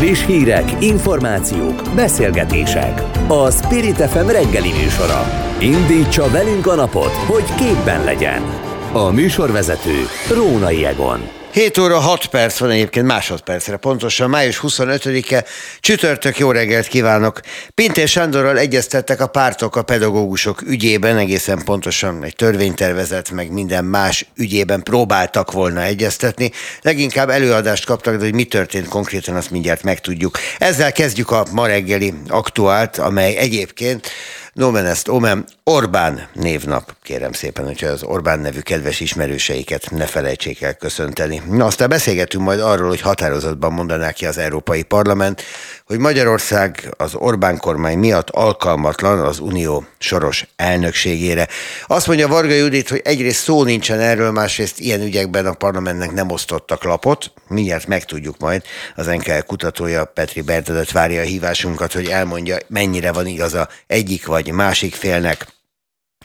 Friss hírek, információk, beszélgetések. A Spirit FM reggeli műsora. Indítsa velünk a napot, hogy képben legyen. A műsorvezető Rónai Egon. 7 óra 6 perc van egyébként másodpercre, pontosan május 25-e, csütörtök jó reggelt kívánok. Pintér Sándorral egyeztettek a pártok a pedagógusok ügyében, egészen pontosan egy törvénytervezet, meg minden más ügyében próbáltak volna egyeztetni. Leginkább előadást kaptak, de hogy mi történt konkrétan, azt mindjárt megtudjuk. Ezzel kezdjük a ma reggeli aktuált, amely egyébként Nomen est omen, Orbán névnap. Kérem szépen, hogyha az Orbán nevű kedves ismerőseiket ne felejtsék el köszönteni. Na, aztán beszélgetünk majd arról, hogy határozatban mondanák ki az Európai Parlament, hogy Magyarország az Orbán kormány miatt alkalmatlan az Unió soros elnökségére. Azt mondja Varga Judit, hogy egyrészt szó nincsen erről, másrészt ilyen ügyekben a parlamentnek nem osztottak lapot. Mindjárt megtudjuk majd. Az NKL kutatója Petri Bernadett várja a hívásunkat, hogy elmondja, mennyire van igaza egyik vagy másik félnek.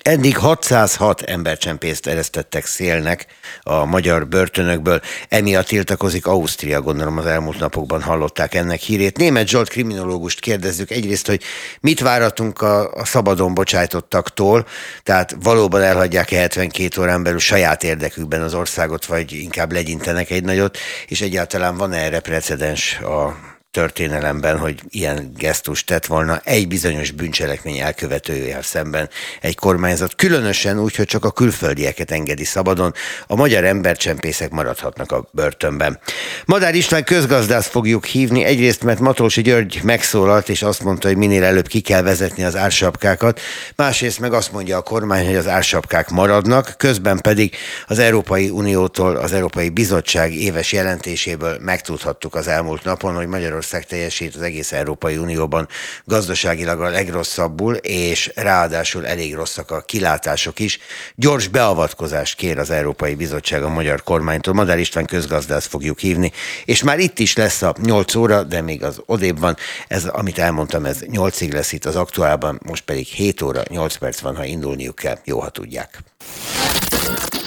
Eddig 606 embercsempészt eresztettek szélnek a magyar börtönökből, emiatt tiltakozik Ausztria, gondolom az elmúlt napokban hallották ennek hírét. Német Zsolt kriminológust kérdezzük egyrészt, hogy mit váratunk a, a szabadon bocsájtottaktól, tehát valóban elhagyják 72 órán belül saját érdekükben az országot, vagy inkább legyintenek egy nagyot, és egyáltalán van -e erre precedens a történelemben, hogy ilyen gesztus tett volna egy bizonyos bűncselekmény elkövetőjével szemben egy kormányzat, különösen úgy, hogy csak a külföldieket engedi szabadon, a magyar embercsempészek maradhatnak a börtönben. Madár István közgazdász fogjuk hívni, egyrészt mert Matolsi György megszólalt, és azt mondta, hogy minél előbb ki kell vezetni az ársapkákat, másrészt meg azt mondja a kormány, hogy az ársapkák maradnak, közben pedig az Európai Uniótól, az Európai Bizottság éves jelentéséből megtudhattuk az elmúlt napon, hogy Magyarország Magyarország teljesít az egész Európai Unióban gazdaságilag a legrosszabbul, és ráadásul elég rosszak a kilátások is. Gyors beavatkozást kér az Európai Bizottság a magyar kormánytól. Madár István közgazdász fogjuk hívni, és már itt is lesz a 8 óra, de még az odébb van. Ez, amit elmondtam, ez 8-ig lesz itt az aktuálban, most pedig 7 óra, 8 perc van, ha indulniuk kell. Jó, ha tudják.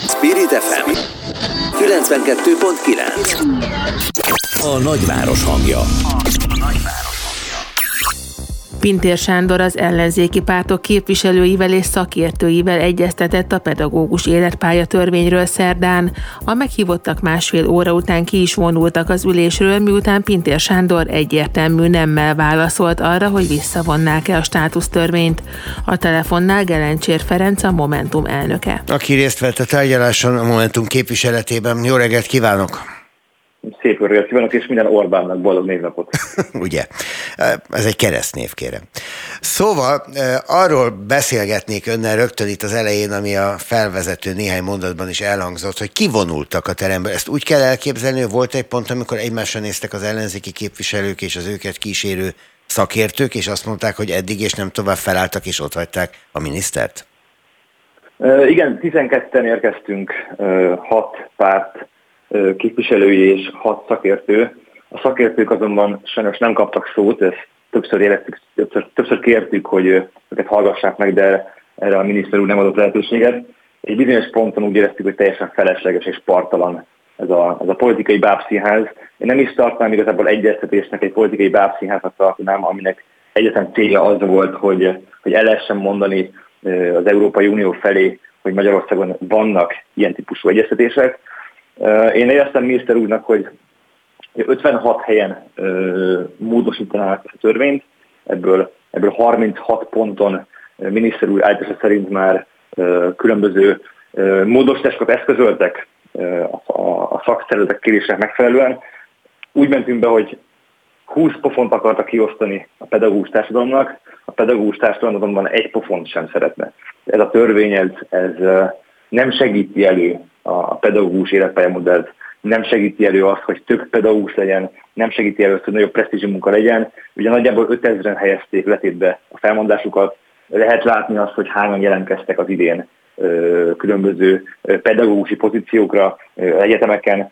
Spirit FM 92.9 a nagyváros hangja. Pintér Sándor az ellenzéki pártok képviselőivel és szakértőivel egyeztetett a pedagógus életpálya törvényről szerdán. A meghívottak másfél óra után ki is vonultak az ülésről, miután Pintér Sándor egyértelmű nemmel válaszolt arra, hogy visszavonnák-e a státusztörvényt. A telefonnál Gelencsér Ferenc a Momentum elnöke. Aki részt vett a tárgyaláson a Momentum képviseletében. Jó reggelt kívánok! Szép öröket kívánok, és minden Orbánnak boldog névnapot. Ugye? Ez egy keresztnév, kérem. Szóval arról beszélgetnék önnel rögtön itt az elején, ami a felvezető néhány mondatban is elhangzott, hogy kivonultak a teremből. Ezt úgy kell elképzelni, hogy volt egy pont, amikor egymásra néztek az ellenzéki képviselők és az őket kísérő szakértők, és azt mondták, hogy eddig és nem tovább felálltak, és ott hagyták a minisztert? Igen, 12-en érkeztünk, hat párt képviselői és hat szakértő. A szakértők azonban sajnos nem kaptak szót, ezt többször éreztük, többször, többször kértük, hogy őket hallgassák meg, de erre a miniszter úr nem adott lehetőséget. Egy bizonyos ponton úgy éreztük, hogy teljesen felesleges és partalan ez a, ez a politikai bábszínház. Én nem is tartanám igazából egyeztetésnek egy politikai bábszínházat tartanám, aminek egyetlen célja az volt, hogy, hogy el lehessen mondani az Európai Unió felé, hogy Magyarországon vannak ilyen típusú egyeztetések, én éreztem miniszter úrnak, hogy 56 helyen módosítanák a törvényt, ebből, ebből 36 ponton miniszter úr állítása szerint már különböző módosításokat eszközöltek a, szakszervezetek kérések megfelelően. Úgy mentünk be, hogy 20 pofont akartak kiosztani a pedagógus társadalomnak, a pedagógus társadalom azonban egy pofont sem szeretne. Ez a törvény, ez, ez nem segíti elő a pedagógus életpályamodellt, nem segíti elő azt, hogy több pedagógus legyen, nem segíti elő azt, hogy nagyobb presztízsi munka legyen. Ugye nagyjából 5000-en helyezték letétbe a felmondásukat, lehet látni azt, hogy hányan jelentkeztek az idén különböző pedagógusi pozíciókra egyetemeken.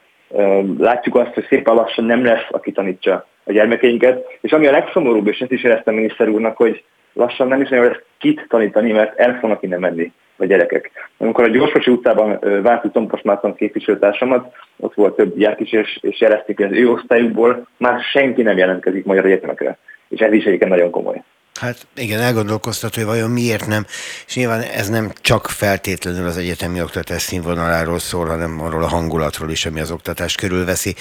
Látjuk azt, hogy szépen lassan nem lesz, aki tanítsa a gyermekeinket, és ami a legszomorúbb, és ezt is éreztem miniszter úrnak, hogy lassan nem is nagyon lesz kit tanítani, mert el fognak innen menni vagy gyerekek. Amikor a Gyorsosi utcában Váci Tompos Márton képviselőtársamat, ott volt több gyerek is, és, és jelezték, hogy az ő osztályukból már senki nem jelentkezik magyar egyetemekre. És ez is egyébként nagyon komoly. Hát igen, elgondolkoztat, hogy vajon miért nem, és nyilván ez nem csak feltétlenül az egyetemi oktatás színvonaláról szól, hanem arról a hangulatról is, ami az oktatást körülveszi.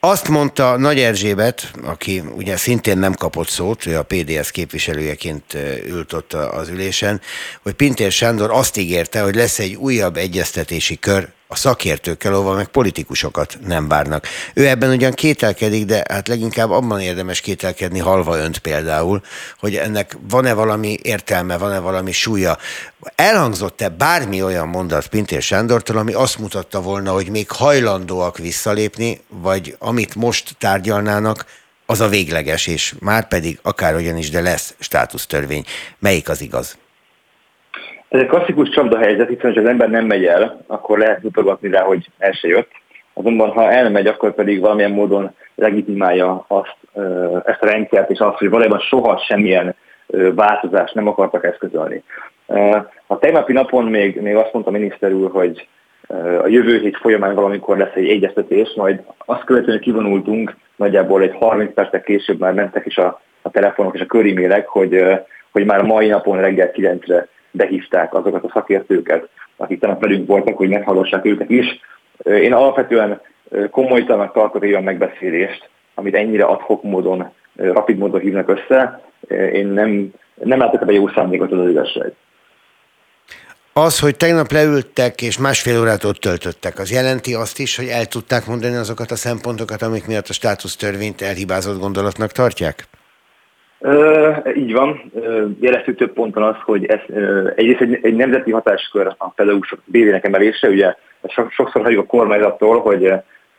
Azt mondta Nagy Erzsébet, aki ugye szintén nem kapott szót, ő a PDS képviselőjeként ült ott az ülésen, hogy Pintér Sándor azt ígérte, hogy lesz egy újabb egyeztetési kör a szakértőkkel, ahol meg politikusokat nem várnak. Ő ebben ugyan kételkedik, de hát leginkább abban érdemes kételkedni halva önt például, hogy ennek van-e valami értelme, van-e valami súlya. Elhangzott-e bármi olyan mondat Pintér Sándortól, ami azt mutatta volna, hogy még hajlandóak visszalépni, vagy amit most tárgyalnának, az a végleges, és már pedig akárhogyan is, de lesz státusztörvény. Melyik az igaz? Ez egy klasszikus csapdahelyzet, hiszen ha az ember nem megy el, akkor lehet mutogatni rá, hogy el se jött. Azonban, ha elmegy, akkor pedig valamilyen módon legitimálja azt, ezt a rendszert, és azt, hogy valójában soha semmilyen változást nem akartak eszközölni. A tegnapi napon még, még azt mondta a miniszter úr, hogy a jövő hét folyamán valamikor lesz egy egyeztetés, majd azt követően kivonultunk, nagyjából egy 30 percet később már mentek is a, a telefonok és a körimélek, hogy, hogy már mai napon reggel 9-re behívták azokat a szakértőket, akik tegnap velünk voltak, hogy meghallgassák őket is. Én alapvetően komolytalannak tartok egy olyan megbeszélést, amit ennyire adhok módon, rapid módon hívnak össze. Én nem, nem látok ebben jó szándékot az igazság. Az, hogy tegnap leültek és másfél órát ott töltöttek, az jelenti azt is, hogy el tudták mondani azokat a szempontokat, amik miatt a státusztörvényt elhibázott gondolatnak tartják? Így van. Jeleztük több ponton az, hogy ez egyrészt egy, egy nemzeti hatáskör a pedagógusok bélének emelése, ugye sokszor hagyjuk a kormányzattól, hogy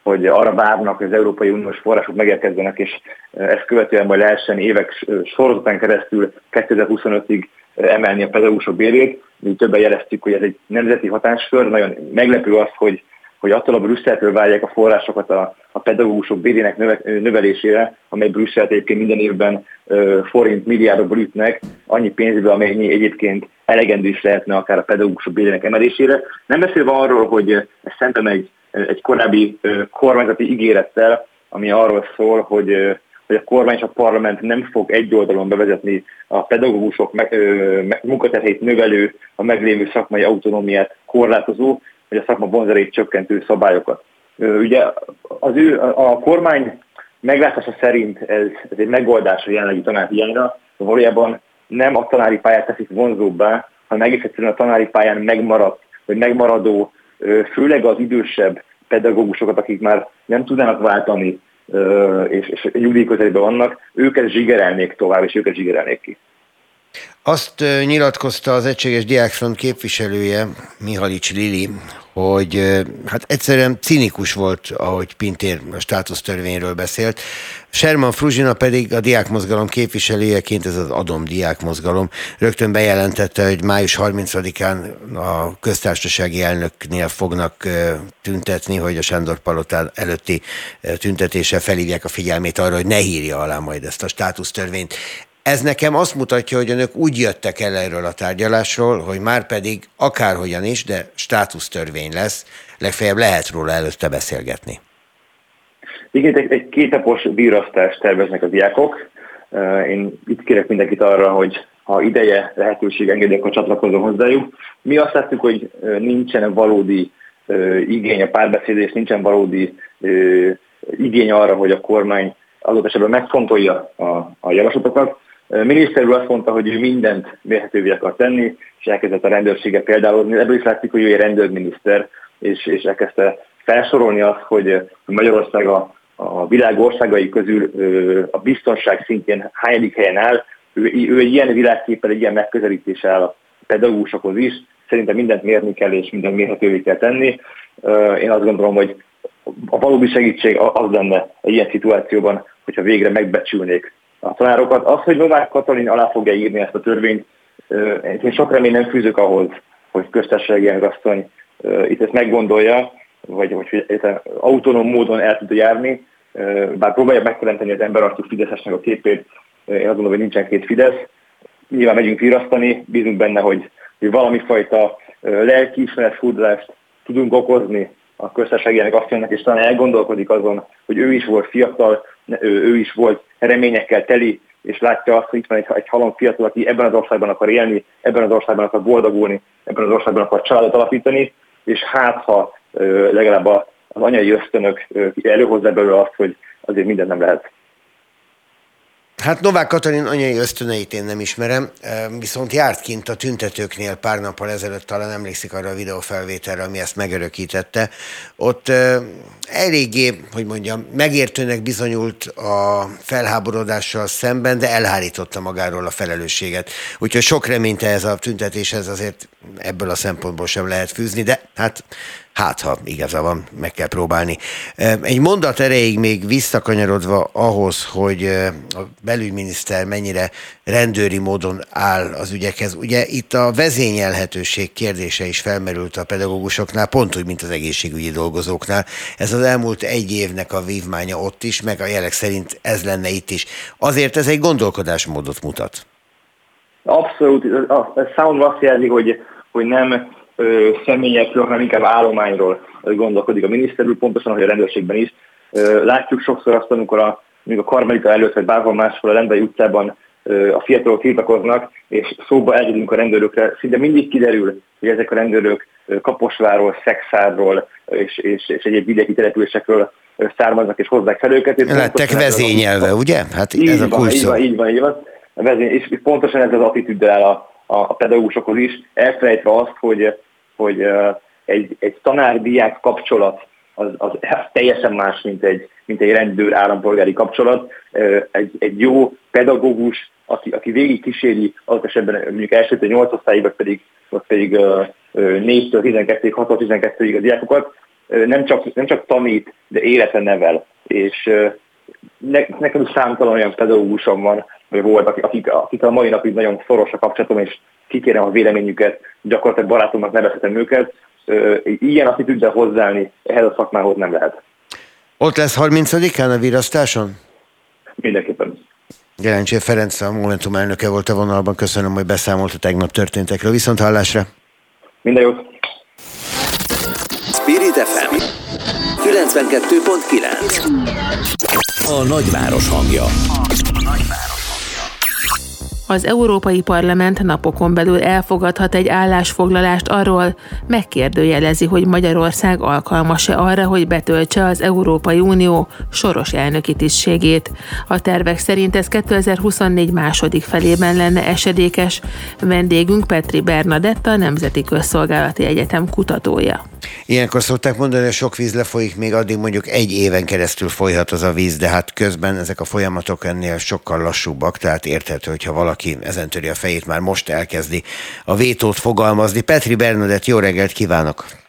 hogy arra várnak, hogy az Európai Uniós források megérkezzenek, és ezt követően majd lehessen évek sorozatán keresztül 2025-ig emelni a pedagógusok bérét. Mi többen jeleztük, hogy ez egy nemzeti hatáskör. Nagyon meglepő az, hogy hogy attól a Brüsszeltől várják a forrásokat a, a pedagógusok bérének növe, növelésére, amely Brüsszelt egyébként minden évben ö, forint milliárdokból ütnek, annyi pénzből, amennyi egyébként elegendő is lehetne akár a pedagógusok bérének emelésére. Nem beszélve arról, hogy ez szerintem egy, egy korábbi ö, kormányzati ígérettel, ami arról szól, hogy ö, hogy a kormány és a parlament nem fog egy oldalon bevezetni a pedagógusok munkaterheit növelő, a meglévő szakmai autonómiát korlátozó, vagy a szakma vonzerét csökkentő szabályokat. Ugye az ő, a kormány meglátása szerint ez, ez egy megoldás a jelenlegi tanárhiányra, valójában nem a tanári pályát teszik vonzóbbá, hanem egész egyszerűen a tanári pályán megmaradt, vagy megmaradó, főleg az idősebb pedagógusokat, akik már nem tudnának váltani, és, és nyugdíj közelében vannak, őket zsigerelnék tovább, és őket zsigerelnék ki. Azt nyilatkozta az Egységes Diákfront képviselője, Mihalics Lili, hogy hát egyszerűen cinikus volt, ahogy Pintér a státusztörvényről beszélt. Sherman Fruzsina pedig a diákmozgalom képviselőjeként, ez az Adom diákmozgalom, rögtön bejelentette, hogy május 30-án a köztársasági elnöknél fognak tüntetni, hogy a Sándor Palotán előtti tüntetése felhívják a figyelmét arra, hogy ne hírja alá majd ezt a státusztörvényt. Ez nekem azt mutatja, hogy önök úgy jöttek el erről a tárgyalásról, hogy már pedig akárhogyan is, de státusztörvény lesz, legfeljebb lehet róla előtte beszélgetni. Igen, egy, kétapos bírasztást terveznek a diákok. Én itt kérek mindenkit arra, hogy ha ideje, lehetőség engedi, akkor csatlakozom hozzájuk. Mi azt láttuk, hogy nincsen valódi igény a párbeszédés, nincsen valódi igény arra, hogy a kormány adott esetben megfontolja a, a javaslatokat. Miniszter úr azt mondta, hogy ő mindent mérhetővé akar tenni, és elkezdett a rendőrséget például. Ebből is látszik, hogy ő egy rendőrminiszter, és, és elkezdte felsorolni azt, hogy Magyarország a, a világ országai közül a biztonság szintjén hányadik helyen áll. Ő, ő egy ilyen világképpel, egy ilyen megközelítéssel a pedagógusokhoz is. Szerintem mindent mérni kell, és mindent mérhetővé kell tenni. Én azt gondolom, hogy a valódi segítség az lenne egy ilyen szituációban, hogyha végre megbecsülnék a tanárokat. Az, hogy Novák Katalin alá fogja írni ezt a törvényt, én sok remény nem fűzök ahhoz, hogy köztársasági asszony itt ezt meggondolja, vagy hogy autonóm módon el tudja járni, bár próbálja megteremteni az emberarcú Fideszesnek a képét, én azt gondolom, hogy nincsen két Fidesz. Nyilván megyünk virasztani, bízunk benne, hogy, hogy valami fajta lelkiismeret furdalást tudunk okozni a köztársasági asszonynak, és talán elgondolkodik azon, hogy ő is volt fiatal, ő is volt reményekkel teli, és látja azt, hogy itt van egy, egy halom fiatal, aki ebben az országban akar élni, ebben az országban akar boldogulni, ebben az országban akar családot alapítani, és hát ha legalább az anyai ösztönök előhozzá belőle azt, hogy azért minden nem lehet. Hát Novák Katalin anyai ösztöneit én nem ismerem, viszont járt kint a tüntetőknél pár nappal ezelőtt, talán emlékszik arra a videófelvételre, ami ezt megerőkítette. Ott eléggé, hogy mondjam, megértőnek bizonyult a felháborodással szemben, de elhárította magáról a felelősséget. Úgyhogy sok reményt ez a tüntetéshez azért ebből a szempontból sem lehet fűzni, de hát hát ha igaza van, meg kell próbálni. Egy mondat erejéig még visszakanyarodva ahhoz, hogy a belügyminiszter mennyire rendőri módon áll az ügyekhez. Ugye itt a vezényelhetőség kérdése is felmerült a pedagógusoknál, pont úgy, mint az egészségügyi dolgozóknál. Ez az elmúlt egy évnek a vívmánya ott is, meg a jelek szerint ez lenne itt is. Azért ez egy gondolkodásmódot mutat. Abszolút. Ez számomra azt jelzi, hogy, hogy nem személyekről, hanem inkább állományról gondolkodik a miniszter úr, pontosan, hogy a rendőrségben is. Látjuk sokszor azt, amikor a, amikor a Karmelita előtt, vagy bárhol máshol a Lendai utcában a fiatalok tiltakoznak, és szóba elgyűlünk a rendőrökre, szinte mindig kiderül, hogy ezek a rendőrök Kaposváról, Szexárról és, és, és egyéb vidéki településekről származnak és hozzák fel őket. Lettek vezényelve, ugye? Hát így ez a kulcs így van, így van, így van. És pontosan ez az attitűddel áll a, a pedagógusokhoz is, elfelejtve azt, hogy, hogy egy, egy tanár-diák kapcsolat az, az, teljesen más, mint egy, mint egy rendőr állampolgári kapcsolat. Egy, egy jó pedagógus, aki, aki végig kíséri, az esetben mondjuk első 8 osztályig, vagy pedig, vagy pedig 4-től 12 6 12-ig a diákokat, nem csak, nem csak tanít, de életen nevel. És ne, nekem számtalan olyan pedagógusom van, vagy volt, akik, akik, akik a mai napig nagyon szoros a kapcsolatom, és kikérem a véleményüket, gyakorlatilag barátomnak nevezhetem őket. Ilyen attitűddel hozzáállni ehhez a szakmához nem lehet. Ott lesz 30-án a virasztáson? Mindenképpen. Jelencsér Ferenc, a Momentum elnöke volt a vonalban. Köszönöm, hogy beszámolt a tegnap történtekről. Viszont hallásra! Minden jót! Spirit FM 92.9 A nagyváros hangja. Az Európai Parlament napokon belül elfogadhat egy állásfoglalást arról, megkérdőjelezi, hogy Magyarország alkalmas-e arra, hogy betöltse az Európai Unió soros elnöki tisztségét. A tervek szerint ez 2024 második felében lenne esedékes. Vendégünk Petri Bernadetta, Nemzeti Közszolgálati Egyetem kutatója. Ilyenkor szokták mondani, hogy sok víz lefolyik, még addig mondjuk egy éven keresztül folyhat az a víz, de hát közben ezek a folyamatok ennél sokkal lassúbbak, tehát érthető, hogyha valaki ezen töri a fejét, már most elkezdi a vétót fogalmazni. Petri Bernadett, jó reggelt kívánok!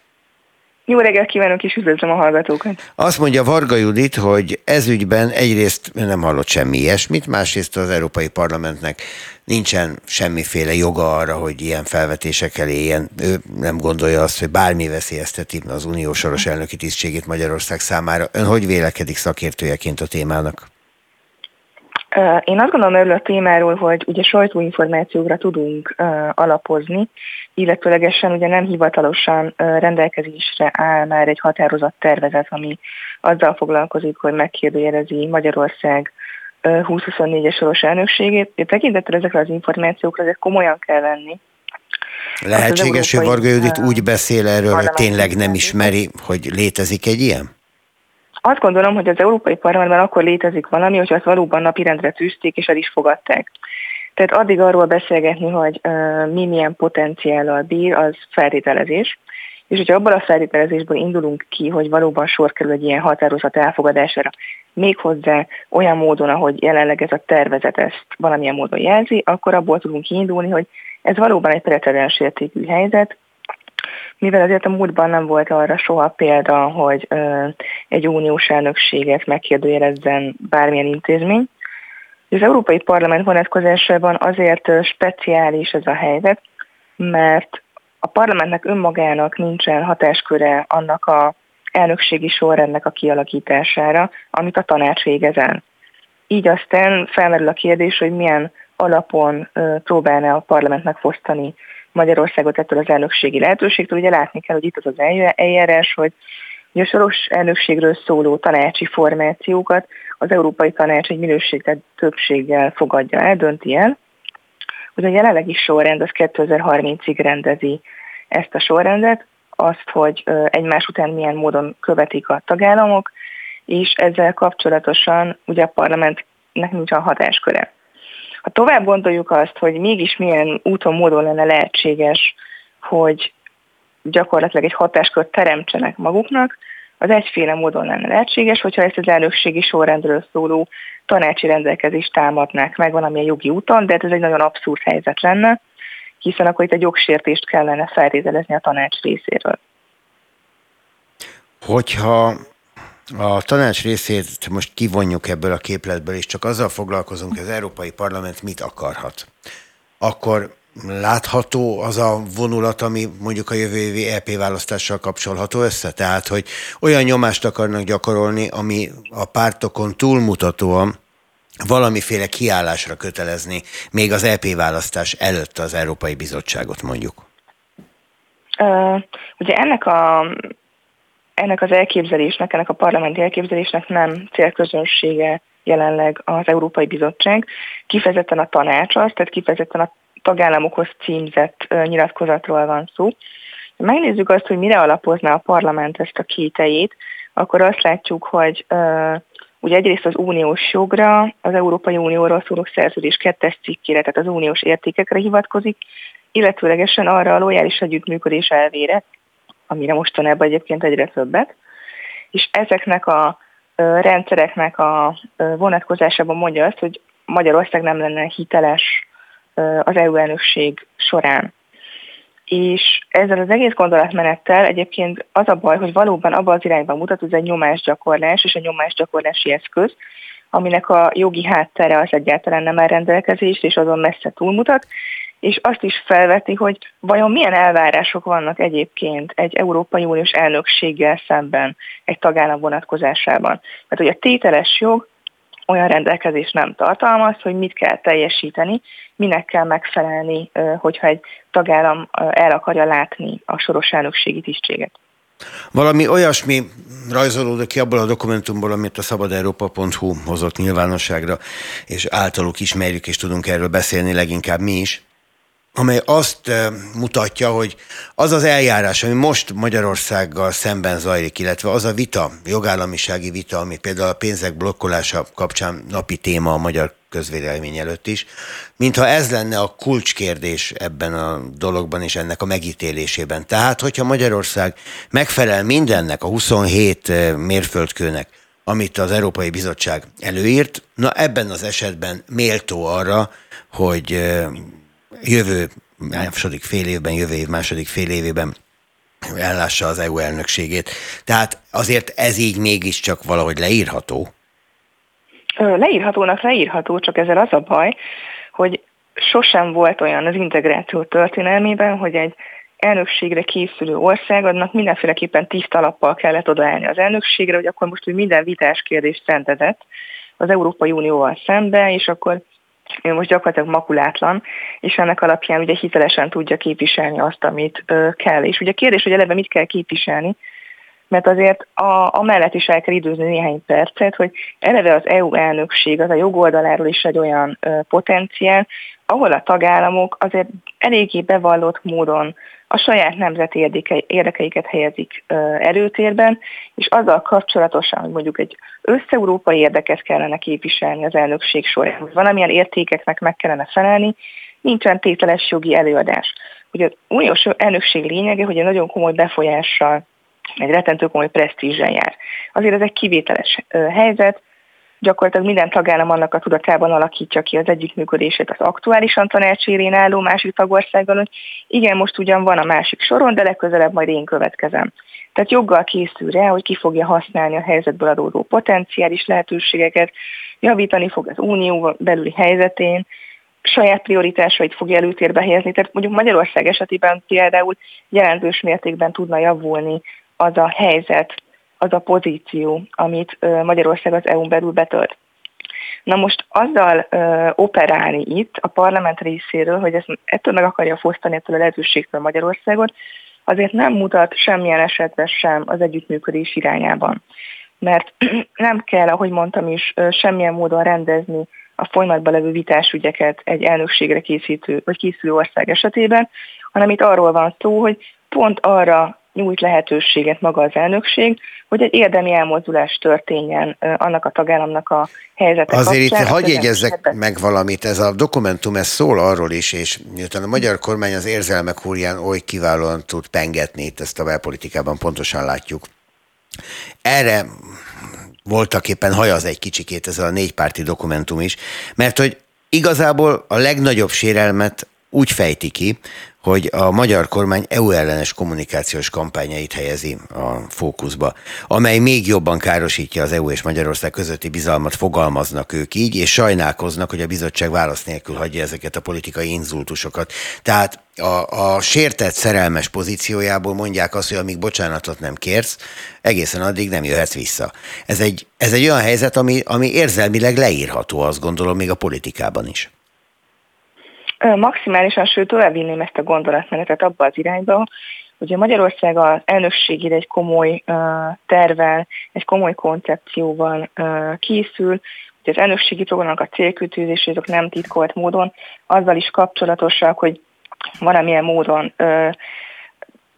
Jó reggelt kívánok, és üdvözlöm a hallgatókat. Azt mondja Varga Judit, hogy ez ügyben egyrészt nem hallott semmi ilyesmit, másrészt az Európai Parlamentnek nincsen semmiféle joga arra, hogy ilyen felvetésekkel éljen. Ő nem gondolja azt, hogy bármi veszélyezteti az unió soros elnöki tisztségét Magyarország számára. Ön hogy vélekedik szakértőjeként a témának? Én azt gondolom erről a témáról, hogy ugye sajtóinformációkra tudunk alapozni, illetőlegesen ugye nem hivatalosan rendelkezésre áll már egy határozat tervezet, ami azzal foglalkozik, hogy megkérdőjelezi Magyarország 2024-es soros elnökségét. Én tekintettel ezekre az információkra, ezek komolyan kell venni. Lehetséges, hogy Varga Judit úgy beszél erről, hogy tényleg nem ismeri, hogy létezik egy ilyen? Azt gondolom, hogy az Európai Parlamentben akkor létezik valami, hogy azt valóban napirendre tűzték és el is fogadták. Tehát addig arról beszélgetni, hogy uh, mi milyen potenciállal bír, az feltételezés. És hogyha abban a feltételezésből indulunk ki, hogy valóban sor kerül egy ilyen határozat elfogadására, méghozzá olyan módon, ahogy jelenleg ez a tervezet ezt valamilyen módon jelzi, akkor abból tudunk kiindulni, hogy ez valóban egy precedens értékű helyzet, mivel azért a múltban nem volt arra soha példa, hogy ö, egy uniós elnökséget megkérdőjelezzen bármilyen intézmény. Az Európai Parlament vonatkozásában azért speciális ez a helyzet, mert a parlamentnek önmagának nincsen hatásköre annak a elnökségi sorrendnek a kialakítására, amit a tanács végez el. Így aztán felmerül a kérdés, hogy milyen alapon próbálna a parlament megfosztani Magyarországot ettől az elnökségi lehetőségtől. Ugye látni kell, hogy itt az az eljárás, hogy a soros elnökségről szóló tanácsi formációkat az Európai Tanács egy minősített többséggel fogadja el, dönti el. Ugye a jelenlegi sorrend az 2030-ig rendezi ezt a sorrendet, azt, hogy egymás után milyen módon követik a tagállamok, és ezzel kapcsolatosan ugye a parlamentnek nincs a hatásköre. Ha tovább gondoljuk azt, hogy mégis milyen úton, módon lenne lehetséges, hogy gyakorlatilag egy hatáskört teremtsenek maguknak, az egyféle módon lenne lehetséges, hogyha ezt az elnökségi sorrendről szóló tanácsi rendelkezést támadnák meg valamilyen jogi úton, de hát ez egy nagyon abszurd helyzet lenne, hiszen akkor itt egy jogsértést kellene feltételezni a tanács részéről. Hogyha a tanács részét most kivonjuk ebből a képletből, és csak azzal foglalkozunk, hogy az Európai Parlament mit akarhat, akkor látható az a vonulat, ami mondjuk a jövő évi EP választással kapcsolható össze? Tehát, hogy olyan nyomást akarnak gyakorolni, ami a pártokon túlmutatóan valamiféle kiállásra kötelezni még az EP választás előtt az Európai Bizottságot mondjuk? Uh, ugye ennek a ennek az elképzelésnek, ennek a parlamenti elképzelésnek nem célközönsége jelenleg az Európai Bizottság, kifejezetten a tanács az, tehát kifejezetten a tagállamokhoz címzett nyilatkozatról van szó. Ha megnézzük azt, hogy mire alapozná a parlament ezt a kétejét, akkor azt látjuk, hogy ugye egyrészt az uniós jogra, az Európai Unióról szóló szerződés kettes cikkére, tehát az uniós értékekre hivatkozik, illetőlegesen arra a lojális együttműködés elvére, amire mostanában egyébként egyre többet, és ezeknek a rendszereknek a vonatkozásában mondja azt, hogy Magyarország nem lenne hiteles az EU elnökség során. És ezzel az egész gondolatmenettel egyébként az a baj, hogy valóban abban az irányban mutat, hogy ez egy nyomásgyakorlás és a nyomásgyakorlási eszköz, aminek a jogi háttere az egyáltalán nem elrendelkezés, és azon messze túlmutat, és azt is felveti, hogy vajon milyen elvárások vannak egyébként egy Európai Uniós elnökséggel szemben egy tagállam vonatkozásában. Mert hogy a tételes jog olyan rendelkezés nem tartalmaz, hogy mit kell teljesíteni, minek kell megfelelni, hogyha egy tagállam el akarja látni a soros elnökségi tisztséget. Valami olyasmi rajzolódik ki abból a dokumentumból, amit a szabadeurópa.hu hozott nyilvánosságra, és általuk ismerjük, és tudunk erről beszélni leginkább mi is, amely azt mutatja, hogy az az eljárás, ami most Magyarországgal szemben zajlik, illetve az a vita, jogállamisági vita, ami például a pénzek blokkolása kapcsán napi téma a magyar közvélemény előtt is, mintha ez lenne a kulcskérdés ebben a dologban és ennek a megítélésében. Tehát, hogyha Magyarország megfelel mindennek, a 27 mérföldkőnek, amit az Európai Bizottság előírt, na ebben az esetben méltó arra, hogy jövő második fél évben, jövő év második fél évében ellássa az EU elnökségét. Tehát azért ez így mégiscsak valahogy leírható? Leírhatónak leírható, csak ezzel az a baj, hogy sosem volt olyan az integráció történelmében, hogy egy elnökségre készülő ország, annak mindenféleképpen tiszta alappal kellett odaállni az elnökségre, hogy akkor most hogy minden vitás kérdést rendezett az Európai Unióval szembe, és akkor ő most gyakorlatilag makulátlan, és ennek alapján ugye hitelesen tudja képviselni azt, amit ö, kell. És ugye kérdés, hogy eleve mit kell képviselni, mert azért a, a mellett is el kell időzni néhány percet, hogy eleve az EU elnökség az a jogoldaláról is egy olyan ö, potenciál, ahol a tagállamok azért eléggé bevallott módon a saját nemzeti érdekeiket helyezik előtérben, és azzal kapcsolatosan, hogy mondjuk egy összeurópai érdeket kellene képviselni az elnökség során, hogy valamilyen értékeknek meg kellene felelni, nincsen tételes jogi előadás. Ugye az uniós elnökség lényege, hogy egy nagyon komoly befolyással, egy rettentő komoly presztízsel jár. Azért ez egy kivételes helyzet, gyakorlatilag minden tagállam annak a tudatában alakítja ki az együttműködését az aktuálisan tanácsérén álló másik tagországgal, igen, most ugyan van a másik soron, de legközelebb majd én következem. Tehát joggal készül rá, hogy ki fogja használni a helyzetből adódó potenciális lehetőségeket, javítani fog az unió belüli helyzetén, saját prioritásait fogja előtérbe helyezni. Tehát mondjuk Magyarország esetében például jelentős mértékben tudna javulni az a helyzet, az a pozíció, amit Magyarország az EU-n belül betölt. Na most azzal operálni itt a parlament részéről, hogy ezt ettől meg akarja fosztani ettől a lehetőségtől Magyarországot, azért nem mutat semmilyen esetben sem az együttműködés irányában. Mert nem kell, ahogy mondtam is, semmilyen módon rendezni a folyamatban levő vitásügyeket egy elnökségre készítő vagy készülő ország esetében, hanem itt arról van szó, hogy pont arra nyújt lehetőséget maga az elnökség, hogy egy érdemi elmozdulás történjen annak a tagállamnak a helyzete Azért kapcsán, itt hagyj jegyezzek meg valamit, ez a dokumentum ez szól arról is, és miután a magyar kormány az érzelmek húrján oly kiválóan tud pengetni, itt ezt a belpolitikában pontosan látjuk. Erre voltak éppen hajaz egy kicsikét ez a négypárti dokumentum is, mert hogy igazából a legnagyobb sérelmet úgy fejti ki, hogy a magyar kormány EU ellenes kommunikációs kampányait helyezi a fókuszba, amely még jobban károsítja az EU és Magyarország közötti bizalmat, fogalmaznak ők így, és sajnálkoznak, hogy a bizottság válasz nélkül hagyja ezeket a politikai inzultusokat. Tehát a, a sértett szerelmes pozíciójából mondják azt, hogy amíg bocsánatot nem kérsz, egészen addig nem jöhetsz vissza. Ez egy, ez egy olyan helyzet, ami, ami érzelmileg leírható, azt gondolom, még a politikában is. Maximálisan, sőt továbbvinném ezt a gondolatmenetet abba az irányba, hogy a Magyarország az elnökségére egy komoly uh, tervel, egy komoly koncepcióval uh, készül, hogy az elnökségi programnak a célkütőzés, azok nem titkolt módon, azzal is kapcsolatosak, hogy valamilyen módon uh,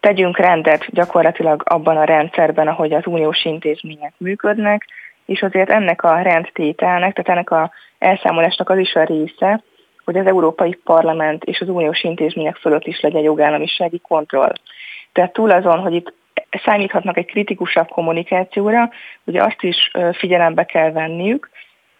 tegyünk rendet gyakorlatilag abban a rendszerben, ahogy az uniós intézmények működnek, és azért ennek a rendtételnek, tehát ennek a elszámolásnak az is a része, hogy az Európai Parlament és az uniós intézmények fölött is legyen jogállamisági kontroll. Tehát túl azon, hogy itt számíthatnak egy kritikusabb kommunikációra, ugye azt is figyelembe kell venniük,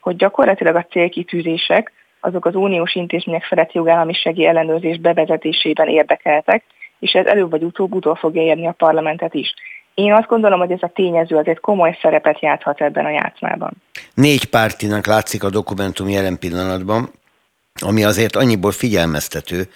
hogy gyakorlatilag a célkitűzések azok az uniós intézmények felett jogállamisági ellenőrzés bevezetésében érdekeltek, és ez előbb vagy utóbb utol fogja érni a parlamentet is. Én azt gondolom, hogy ez a tényező azért komoly szerepet játszhat ebben a játszmában. Négy pártinak látszik a dokumentum jelen pillanatban ami azért annyiból figyelmeztető,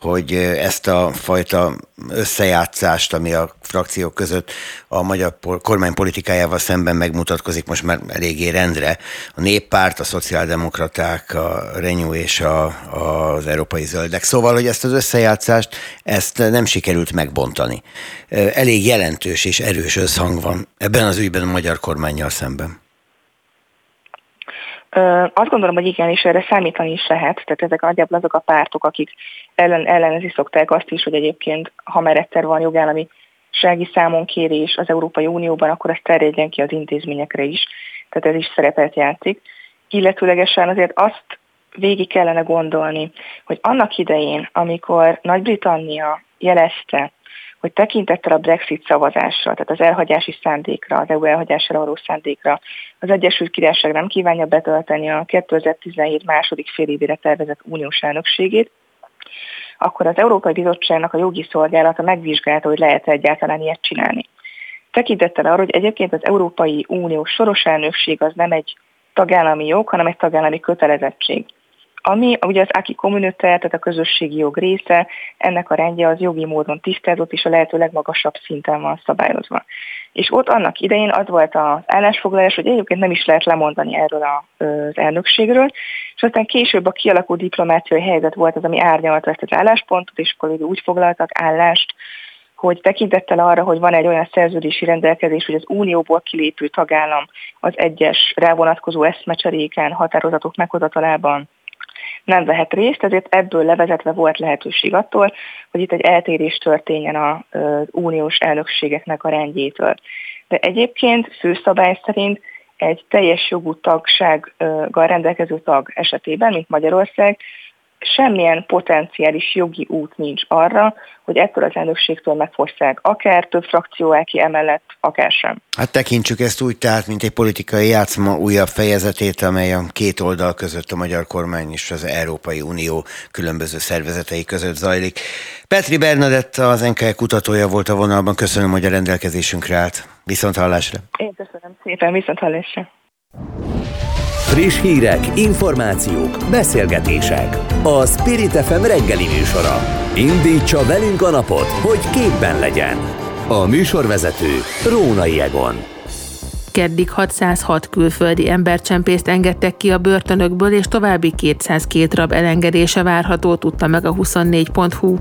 hogy ezt a fajta összejátszást, ami a frakciók között a magyar kormány politikájával szemben megmutatkozik most már eléggé rendre. A néppárt, a szociáldemokraták, a Renew és a, az európai zöldek. Szóval, hogy ezt az összejátszást, ezt nem sikerült megbontani. Elég jelentős és erős összhang van ebben az ügyben a magyar kormányjal szemben. Azt gondolom, hogy igen, és erre számítani is lehet. Tehát ezek nagyjából azok a pártok, akik ellen, ellenezi szokták azt is, hogy egyébként, ha már egyszer van jogállami sági számonkérés az Európai Unióban, akkor ez terjedjen ki az intézményekre is. Tehát ez is szerepet játszik. Illetőlegesen azért azt végig kellene gondolni, hogy annak idején, amikor Nagy-Britannia jelezte, hogy tekintettel a Brexit szavazásra, tehát az elhagyási szándékra, az EU elhagyásra való szándékra, az Egyesült Királyság nem kívánja betölteni a 2017 második fél évére tervezett uniós elnökségét, akkor az Európai Bizottságnak a jogi szolgálata megvizsgálta, hogy lehet egyáltalán ilyet csinálni. Tekintettel arra, hogy egyébként az Európai Unió soros elnökség az nem egy tagállami jog, hanem egy tagállami kötelezettség. Ami ugye az aki communautaire, tehát a közösségi jog része, ennek a rendje az jogi módon tisztázott, és a lehető legmagasabb szinten van szabályozva. És ott annak idején az volt az állásfoglalás, hogy egyébként nem is lehet lemondani erről az elnökségről, és aztán később a kialakult diplomáciai helyzet volt az, ami árnyalta ezt az álláspontot, és akkor úgy foglaltak állást, hogy tekintettel arra, hogy van egy olyan szerződési rendelkezés, hogy az unióból kilépő tagállam az egyes rávonatkozó eszmecseréken, határozatok meghozatalában nem vehet részt, ezért ebből levezetve volt lehetőség attól, hogy itt egy eltérés történjen az uniós elnökségeknek a rendjétől. De egyébként főszabály szerint egy teljes jogú tagsággal rendelkező tag esetében, mint Magyarország, semmilyen potenciális jogi út nincs arra, hogy ettől az elnökségtől megfosszák akár több frakció el ki emellett, akár sem. Hát tekintsük ezt úgy tehát, mint egy politikai játszma újabb fejezetét, amely a két oldal között a magyar kormány és az Európai Unió különböző szervezetei között zajlik. Petri Bernadett, az NKE kutatója volt a vonalban. Köszönöm, hogy a rendelkezésünkre állt. Viszont hallásra. Én köszönöm szépen, viszont hallásra. Friss hírek, információk, beszélgetések. A Spirit FM reggeli műsora. Indítsa velünk a napot, hogy képben legyen. A műsorvezető Rónai Egon. Keddig 606 külföldi embercsempészt engedtek ki a börtönökből, és további 202 rab elengedése várható, tudta meg a 24.hu.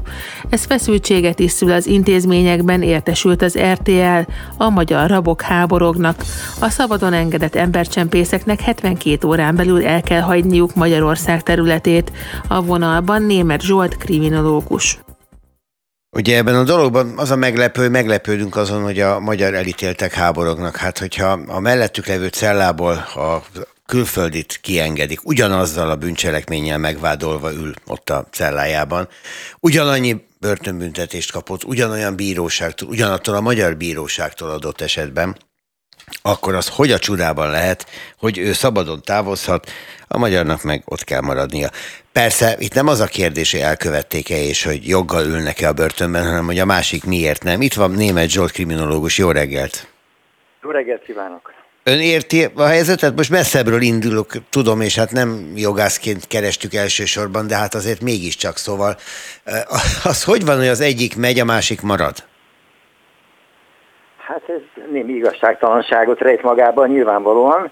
Ez feszültséget is szül az intézményekben, értesült az RTL, a magyar rabok háborognak. A szabadon engedett embercsempészeknek 72 órán belül el kell hagyniuk Magyarország területét. A vonalban német Zsolt kriminológus. Ugye ebben a dologban az a meglepő, meglepődünk azon, hogy a magyar elítéltek háborognak. Hát, hogyha a mellettük levő cellából a külföldit kiengedik, ugyanazzal a bűncselekménnyel megvádolva ül ott a cellájában, ugyanannyi börtönbüntetést kapott, ugyanolyan bíróságtól, ugyanattól a magyar bíróságtól adott esetben, akkor az hogy a csodában lehet, hogy ő szabadon távozhat, a magyarnak meg ott kell maradnia. Persze, itt nem az a kérdés, hogy elkövették-e és hogy joggal ülnek-e a börtönben, hanem hogy a másik miért nem. Itt van német Zsolt kriminológus. Jó reggelt! Jó reggelt kívánok! Ön érti a helyzetet? Most messzebbről indulok, tudom, és hát nem jogászként kerestük elsősorban, de hát azért mégiscsak szóval. Az hogy van, hogy az egyik megy, a másik marad? Hát ez némi igazságtalanságot rejt magában nyilvánvalóan.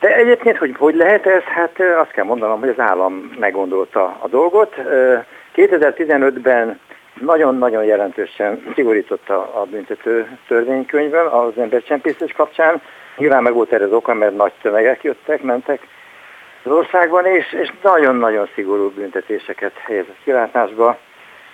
De egyébként, hogy hogy lehet ez? Hát azt kell mondanom, hogy az állam meggondolta a dolgot. 2015-ben nagyon-nagyon jelentősen szigorította a büntető törvénykönyvben az embercsempészés kapcsán. Nyilván meg volt erre az oka, mert nagy tömegek jöttek, mentek az országban, és, és nagyon-nagyon szigorú büntetéseket helyezett kilátásba.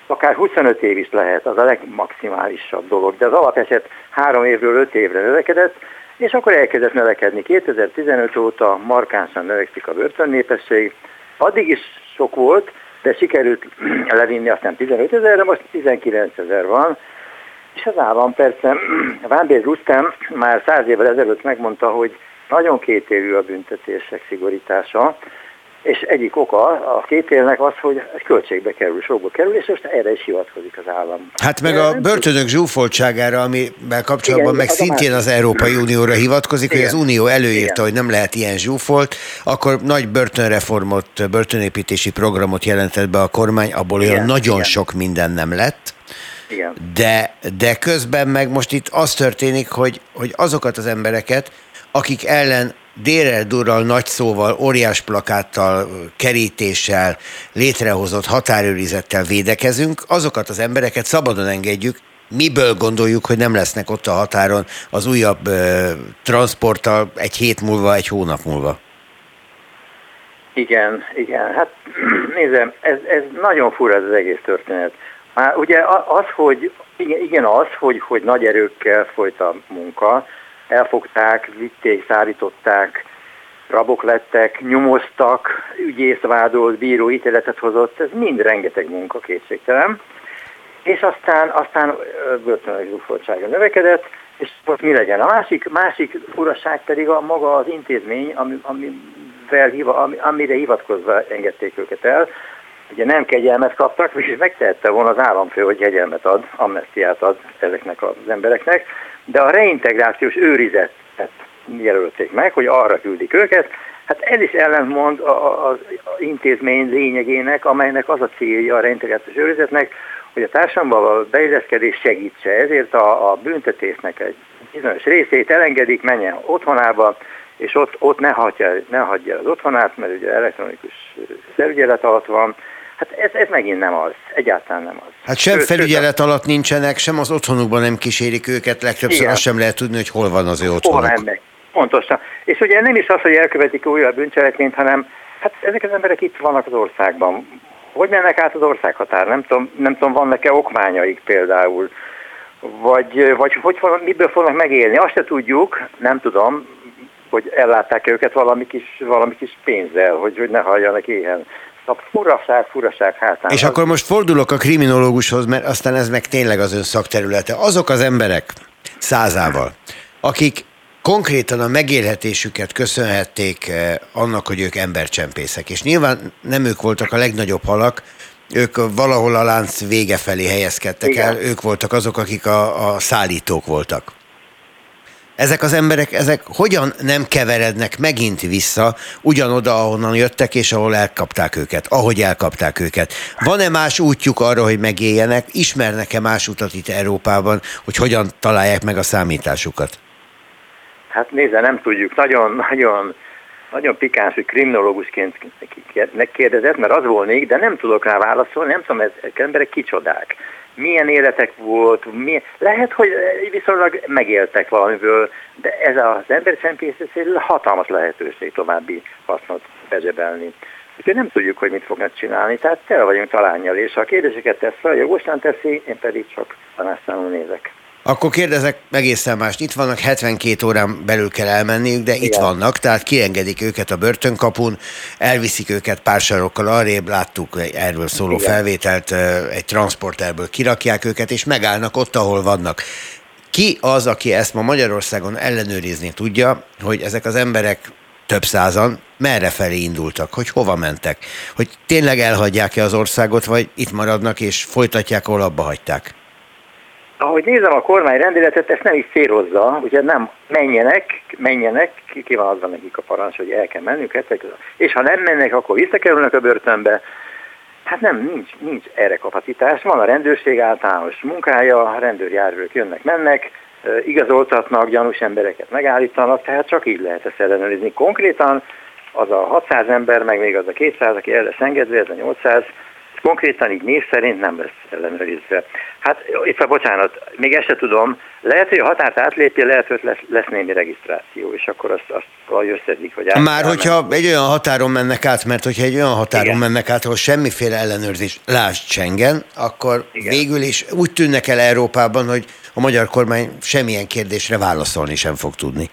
Akár 25 év is lehet, az a legmaximálisabb dolog, de az alapeset három évről öt évre növekedett, és akkor elkezdett növekedni. 2015 óta markánsan növekszik a börtönnépesség. Addig is sok volt, de sikerült levinni aztán 15 ezerre, most 19 ezer van. És az állam persze, Vámbér Rustem már száz évvel ezelőtt megmondta, hogy nagyon kétérű a büntetések szigorítása, és egyik oka a két élnek az, hogy költségbe kerül, sokba kerül, és most erre is hivatkozik az állam. Hát meg a börtönök zsúfoltságára, amivel kapcsolatban Igen, meg az szintén az Európai Unióra hivatkozik, Igen. hogy az Unió előírta, Igen. hogy nem lehet ilyen zsúfolt, akkor nagy börtönreformot, börtönépítési programot jelentett be a kormány, abból Igen. olyan nagyon Igen. sok minden nem lett. Igen. De, de közben meg most itt az történik, hogy, hogy azokat az embereket, akik ellen délrel durral nagy szóval, óriás plakáttal, kerítéssel, létrehozott határőrizettel védekezünk, azokat az embereket szabadon engedjük, miből gondoljuk, hogy nem lesznek ott a határon az újabb ö, transporttal egy hét múlva, egy hónap múlva? Igen, igen. Hát nézem, ez, ez nagyon fura ez az egész történet. Már ugye az, hogy igen, igen az, hogy, hogy nagy erőkkel folyt a munka, elfogták, vitték, szállították, rabok lettek, nyomoztak, ügyész vádolt, bíró ítéletet hozott, ez mind rengeteg munka kétségtelen. És aztán, aztán börtönök zsúfoltsága növekedett, és most mi legyen? A másik, másik furaság pedig a maga az intézmény, ami, amivel, ami, amire hivatkozva engedték őket el. Ugye nem kegyelmet kaptak, és megtehette volna az államfő, hogy kegyelmet ad, amnestiát ad ezeknek az embereknek, de a reintegrációs őrizetet jelölték meg, hogy arra küldik őket. Hát ez is ellentmond az intézmény lényegének, amelynek az a célja a reintegrációs őrizetnek, hogy a társadalomban a beilleszkedés segítse. Ezért a, a büntetésnek egy bizonyos részét elengedik, menjen otthonába, és ott, ott ne, hagyja, ne hagyja az otthonát, mert ugye elektronikus felügyelet alatt van, Hát ez, ez megint nem az, egyáltalán nem az. Hát sem felügyelet alatt nincsenek, sem az otthonukban nem kísérik őket, legtöbbször Igen. azt sem lehet tudni, hogy hol van az ő otthonuk. Hol ennek. Pontosan. És ugye nem is az, hogy elkövetik újra a bűncselekményt, hanem hát ezek az emberek itt vannak az országban. Hogy mennek át az országhatár? Nem tudom, nem tudom vannak-e okmányaik például? Vagy, vagy hogy, miből fognak megélni? Azt se tudjuk, nem tudom, hogy ellátták őket valami kis, valami kis pénzzel, hogy, hogy ne halljanak éhen. A furaság, furaság hátán. És akkor most fordulok a kriminológushoz, mert aztán ez meg tényleg az ön szakterülete. Azok az emberek százával, akik konkrétan a megélhetésüket köszönhették eh, annak, hogy ők embercsempészek. És nyilván nem ők voltak a legnagyobb halak, ők valahol a lánc vége felé helyezkedtek Igen. el, ők voltak azok, akik a, a szállítók voltak ezek az emberek, ezek hogyan nem keverednek megint vissza ugyanoda, ahonnan jöttek, és ahol elkapták őket, ahogy elkapták őket. Van-e más útjuk arra, hogy megéljenek? Ismernek-e más utat itt Európában, hogy hogyan találják meg a számításukat? Hát nézze, nem tudjuk. Nagyon, nagyon, pikáns, hogy kriminológusként kérdezett, mert az volnék, de nem tudok rá válaszolni, nem tudom, ezek emberek kicsodák. Milyen életek volt, milyen, lehet, hogy viszonylag megéltek valamiből, de ez az embercsempészet hatalmas lehetőség további hasznot bezsebelni. Úgyhogy nem tudjuk, hogy mit fognak csinálni, tehát tele vagyunk talányjal, és ha a kérdéseket tesz fel, jogosan teszi, én pedig csak tanácszámú nézek. Akkor kérdezek egészen mást. Itt vannak, 72 órán belül kell elmenniük, de Igen. itt vannak, tehát kiengedik őket a börtönkapun, elviszik őket pár sarokkal arrébb, láttuk erről szóló Igen. felvételt, egy transporterből kirakják őket, és megállnak ott, ahol vannak. Ki az, aki ezt ma Magyarországon ellenőrizni tudja, hogy ezek az emberek több százan merre felé indultak, hogy hova mentek, hogy tényleg elhagyják-e az országot, vagy itt maradnak és folytatják, ahol abba hagyták? Ahogy nézem a kormány rendeletet, ezt nem is célozza, ugye nem menjenek, menjenek, ki, van azban nekik a parancs, hogy el kell mennünk, és ha nem mennek, akkor visszakerülnek a börtönbe. Hát nem, nincs, nincs erre kapacitás. Van a rendőrség általános munkája, a rendőrjárvők jönnek, mennek, igazoltatnak, gyanús embereket megállítanak, tehát csak így lehet ezt ellenőrizni. Konkrétan az a 600 ember, meg még az a 200, aki el lesz engedve, ez a 800, konkrétan így név szerint nem lesz ellenőrizve. Hát itt a bocsánat, még ezt se tudom, lehet, hogy a határt átlépi, lehet, hogy lesz, lesz némi regisztráció, és akkor azt, azt valahogy összedik, hogy át, Már hogyha egy olyan határon mennek át, mert hogyha egy olyan határon Igen. mennek át, ahol semmiféle ellenőrzés, lásd Schengen, akkor Igen. végül is úgy tűnnek el Európában, hogy a magyar kormány semmilyen kérdésre válaszolni sem fog tudni.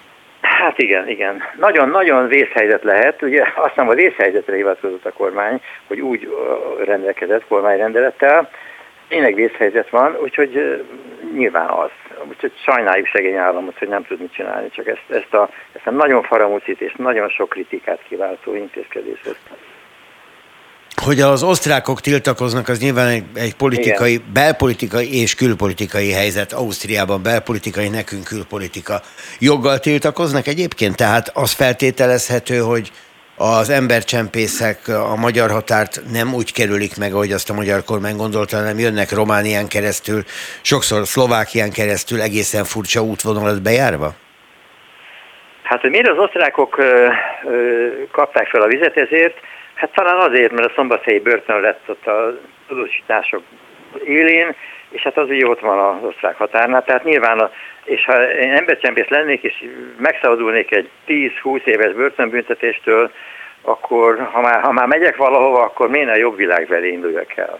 Hát igen, igen. Nagyon-nagyon vészhelyzet lehet. Ugye azt hiszem a vészhelyzetre hivatkozott a kormány, hogy úgy rendelkezett kormányrendelettel. Tényleg vészhelyzet van, úgyhogy nyilván az. Úgyhogy sajnáljuk szegény államot, hogy nem tud mit csinálni, csak ezt, ezt, a, ezt a nagyon faramucit és nagyon sok kritikát kiváltó intézkedést hogy az osztrákok tiltakoznak, az nyilván egy, egy politikai, Igen. belpolitikai és külpolitikai helyzet. Ausztriában belpolitikai, nekünk külpolitika. Joggal tiltakoznak egyébként? Tehát az feltételezhető, hogy az embercsempészek a magyar határt nem úgy kerülik meg, ahogy azt a magyar kormány gondolta, hanem jönnek Románián keresztül, sokszor Szlovákián keresztül egészen furcsa útvonalat bejárva? Hát, hogy miért az osztrákok ö, ö, kapták fel a vizet ezért, Hát talán azért, mert a szombathelyi börtön lett ott a tudósítások élén, és hát az ugye ott van az osztrák határnál, tehát nyilván, a, és ha én embercsempész lennék, és megszabadulnék egy 10-20 éves börtönbüntetéstől, akkor ha már, ha már megyek valahova, akkor miért a jobb világ felé induljak el.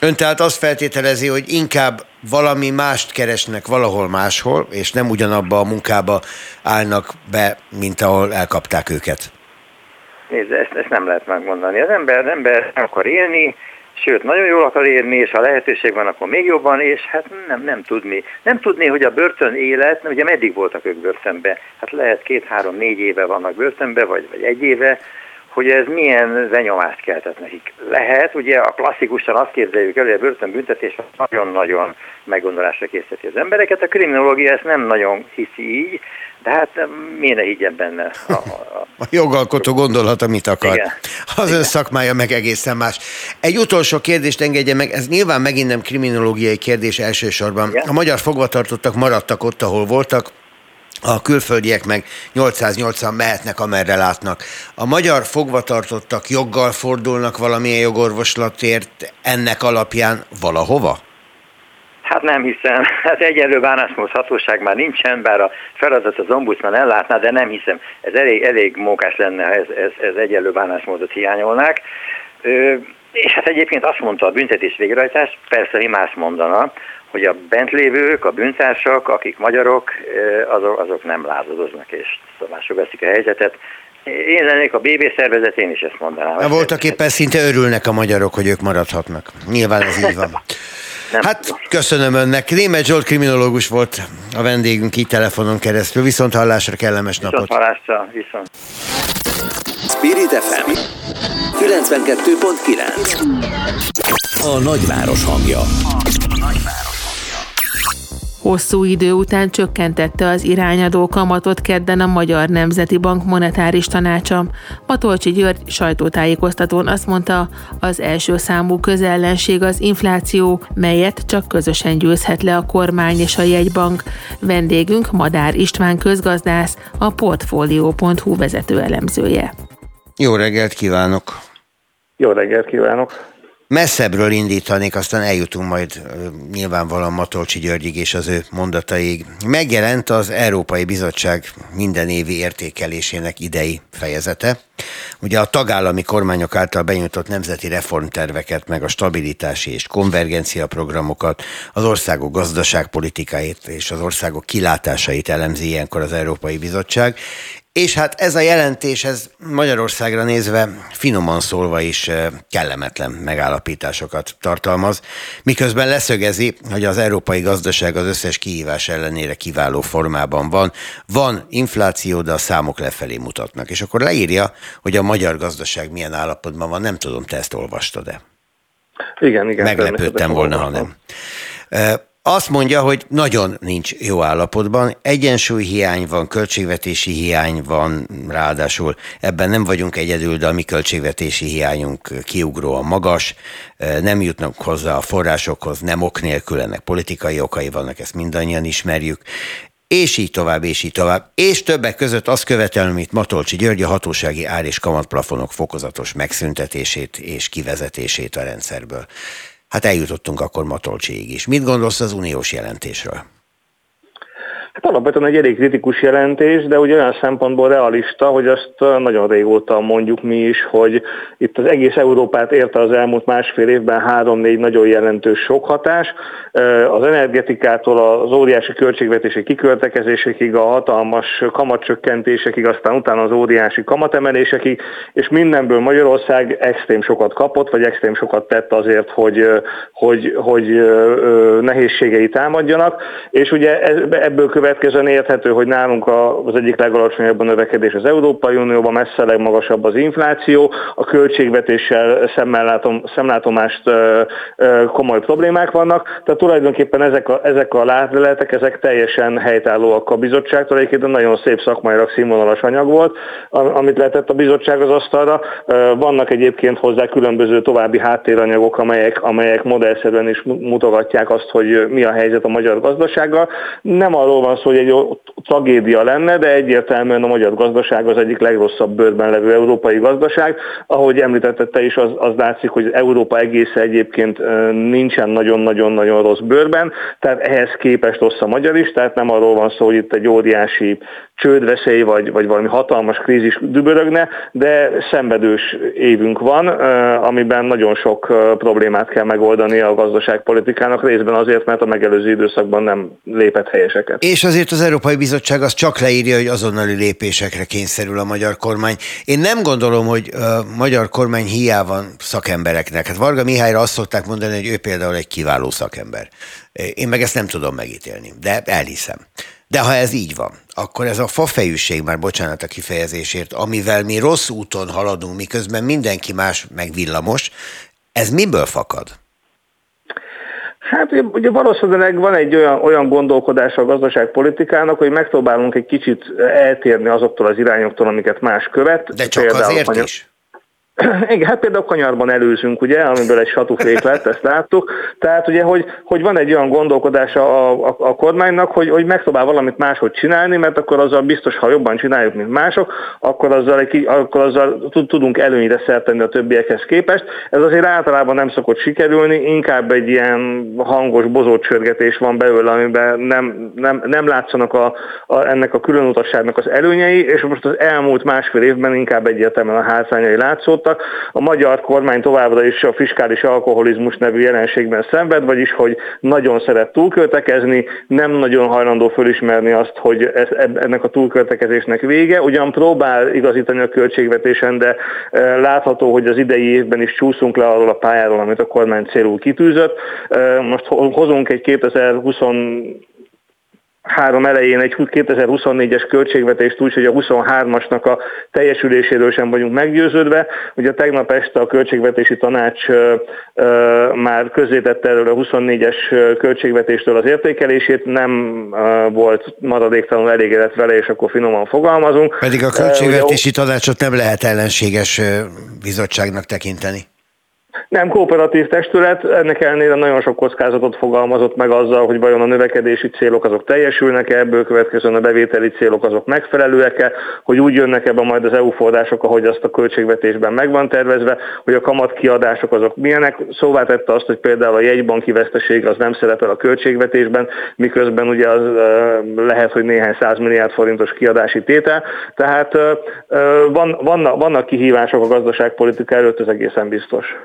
Ön tehát azt feltételezi, hogy inkább valami mást keresnek valahol máshol, és nem ugyanabba a munkába állnak be, mint ahol elkapták őket. Nézd, ezt, ezt nem lehet megmondani. Az ember, az ember nem akar élni, sőt, nagyon jól akar érni, és ha lehetőség van, akkor még jobban, és hát nem, nem tudni. Nem tudni, hogy a börtön élet, ugye meddig voltak ők börtönbe? Hát lehet két-három-négy éve vannak börtönbe, vagy, vagy egy éve, hogy ez milyen zenyomást keltett nekik. Lehet, ugye a klasszikusan azt képzeljük el, hogy a börtönbüntetés nagyon-nagyon meggondolásra készíti az embereket. A kriminológia ezt nem nagyon hiszi így, hát miért ne higgyen benne? A, a... a jogalkotó gondolhat, amit akar. Igen. Az ön szakmája meg egészen más. Egy utolsó kérdést engedje meg, ez nyilván megint nem kriminológiai kérdés elsősorban. Igen? A magyar fogvatartottak maradtak ott, ahol voltak, a külföldiek meg 880 mehetnek, amerre látnak. A magyar fogvatartottak joggal fordulnak valamilyen jogorvoslatért ennek alapján valahova? Hát nem hiszem. Hát egyenlő bánásmód hatóság már nincsen, bár a feladat az ombudsman ellátná, de nem hiszem. Ez elég, elég mókás lenne, ha ez, ez, ez egyenlő bánásmódot hiányolnák. Ö, és hát egyébként azt mondta a büntetés végrehajtás, persze mi más mondana, hogy a bentlévők, a bűntársak, akik magyarok, azok, azok nem lázadoznak és szomásra veszik a helyzetet. Én lennék a BB szervezet, én is ezt mondanám. Na, voltak éppen szinte örülnek a magyarok, hogy ők maradhatnak. Nyilván ez így van. Nem hát tudom. köszönöm önnek. Német Zsolt kriminológus volt a vendégünk így telefonon keresztül. Viszont hallásra kellemes viszont napot. Hallásra, viszont. Spirit FM 92.9 A nagyváros hangja. A nagyváros. Hosszú idő után csökkentette az irányadó kamatot kedden a Magyar Nemzeti Bank monetáris tanácsa. Matolcsi György sajtótájékoztatón azt mondta, az első számú közellenség az infláció, melyet csak közösen győzhet le a kormány és a jegybank. Vendégünk Madár István közgazdász, a Portfolio.hu vezető elemzője. Jó reggelt kívánok! Jó reggelt kívánok! Messzebbről indítanék, aztán eljutunk majd nyilvánvalóan Matolcsi Györgyig és az ő mondataig. Megjelent az Európai Bizottság minden évi értékelésének idei fejezete. Ugye a tagállami kormányok által benyújtott nemzeti reformterveket, meg a stabilitási és konvergencia programokat, az országok gazdaságpolitikáit és az országok kilátásait elemzi ilyenkor az Európai Bizottság, és hát ez a jelentés, ez Magyarországra nézve finoman szólva is kellemetlen megállapításokat tartalmaz, miközben leszögezi, hogy az európai gazdaság az összes kihívás ellenére kiváló formában van. Van infláció, de a számok lefelé mutatnak. És akkor leírja, hogy a magyar gazdaság milyen állapotban van. Nem tudom, te ezt olvastad-e? Igen, igen. Meglepődtem volna, ha nem. Azt mondja, hogy nagyon nincs jó állapotban, egyensúlyhiány van, költségvetési hiány van, ráadásul ebben nem vagyunk egyedül, de a mi költségvetési hiányunk kiugróan magas, nem jutnak hozzá a forrásokhoz, nem ok nélkül, ennek politikai okai vannak, ezt mindannyian ismerjük, és így tovább, és így tovább. És többek között azt követel, amit Matolcsi György a hatósági ár- és kamatplafonok fokozatos megszüntetését és kivezetését a rendszerből. Hát eljutottunk akkor Matolcsiig is. Mit gondolsz az uniós jelentésről? Hát alapvetően egy elég kritikus jelentés, de ugye olyan szempontból realista, hogy azt nagyon régóta mondjuk mi is, hogy itt az egész Európát érte az elmúlt másfél évben három-négy nagyon jelentős sok hatás. Az energetikától az óriási költségvetési kiköltekezésekig, a hatalmas kamatcsökkentésekig, aztán utána az óriási kamatemelésekig, és mindenből Magyarország extrém sokat kapott, vagy extrém sokat tett azért, hogy, hogy, hogy nehézségei támadjanak, és ugye ebből követ következően érthető, hogy nálunk az egyik legalacsonyabb a növekedés az Európai Unióban, messze legmagasabb az infláció, a költségvetéssel szemmellátom, szemlátomást komoly problémák vannak, tehát tulajdonképpen ezek a, ezek a látleletek, ezek teljesen helytállóak a bizottságtól, egyébként nagyon szép szakmailag színvonalas anyag volt, amit lehetett a bizottság az asztalra. Vannak egyébként hozzá különböző további háttéranyagok, amelyek, amelyek modellszerűen is mutogatják azt, hogy mi a helyzet a magyar gazdasággal. Nem arról van szó, hogy egy tragédia lenne, de egyértelműen a magyar gazdaság az egyik legrosszabb bőrben levő európai gazdaság. Ahogy említette te is, az, az látszik, hogy Európa egész egyébként nincsen nagyon-nagyon-nagyon rossz bőrben, tehát ehhez képest rossz a magyar is, tehát nem arról van szó, hogy itt egy óriási csődveszély vagy, vagy valami hatalmas krízis dübörögne, de szenvedős évünk van, amiben nagyon sok problémát kell megoldani a gazdaságpolitikának, részben azért, mert a megelőző időszakban nem lépett helyeseket. És azért az Európai Bizottság az csak leírja, hogy azonnali lépésekre kényszerül a magyar kormány. Én nem gondolom, hogy a magyar kormány hiába szakembereknek. Hát Varga Mihályra azt szokták mondani, hogy ő például egy kiváló szakember. Én meg ezt nem tudom megítélni, de elhiszem. De ha ez így van, akkor ez a fafejűség, már bocsánat a kifejezésért, amivel mi rossz úton haladunk, miközben mindenki más meg villamos, ez miből fakad? Hát ugye valószínűleg van egy olyan, olyan gondolkodás a gazdaságpolitikának, hogy megpróbálunk egy kicsit eltérni azoktól az irányoktól, amiket más követ. De csak Például azért is? Igen, hát például kanyarban előzünk, ugye, amiből egy satufék lett, ezt láttuk. Tehát ugye, hogy, hogy van egy olyan gondolkodása a, a, a kormánynak, hogy, hogy megpróbál valamit máshogy csinálni, mert akkor azzal biztos, ha jobban csináljuk, mint mások, akkor azzal, egy, akkor azzal tudunk előnyre szertenni a többiekhez képest. Ez azért általában nem szokott sikerülni, inkább egy ilyen hangos bozócsörgetés van belőle, amiben nem, nem, nem látszanak a, a, ennek a különutasságnak az előnyei, és most az elmúlt másfél évben inkább egyértelműen a hátrányai látszottak, elmondtak. A magyar kormány továbbra is a fiskális alkoholizmus nevű jelenségben szenved, vagyis hogy nagyon szeret túlköltekezni, nem nagyon hajlandó fölismerni azt, hogy ez, ennek a túlköltekezésnek vége. Ugyan próbál igazítani a költségvetésen, de e, látható, hogy az idei évben is csúszunk le arról a pályáról, amit a kormány célul kitűzött. E, most hozunk egy 2020 három elején egy 2024-es költségvetést úgy, hogy a 23-asnak a teljesüléséről sem vagyunk meggyőződve. Ugye tegnap este a költségvetési tanács már közzétette erről a 24-es költségvetéstől az értékelését, nem volt maradéktalanul elégedett vele, és akkor finoman fogalmazunk. Pedig a költségvetési tanácsot nem lehet ellenséges bizottságnak tekinteni. Nem kooperatív testület, ennek ellenére nagyon sok kockázatot fogalmazott meg azzal, hogy vajon a növekedési célok azok teljesülnek-e, ebből következően a bevételi célok azok megfelelőek-e, hogy úgy jönnek ebbe majd az EU források, ahogy azt a költségvetésben meg van tervezve, hogy a kamatkiadások azok milyenek. Szóvá tette azt, hogy például a jegybanki veszteség az nem szerepel a költségvetésben, miközben ugye az lehet, hogy néhány milliárd forintos kiadási tétel. Tehát van, vannak, vannak kihívások a gazdaságpolitika előtt, ez egészen biztos.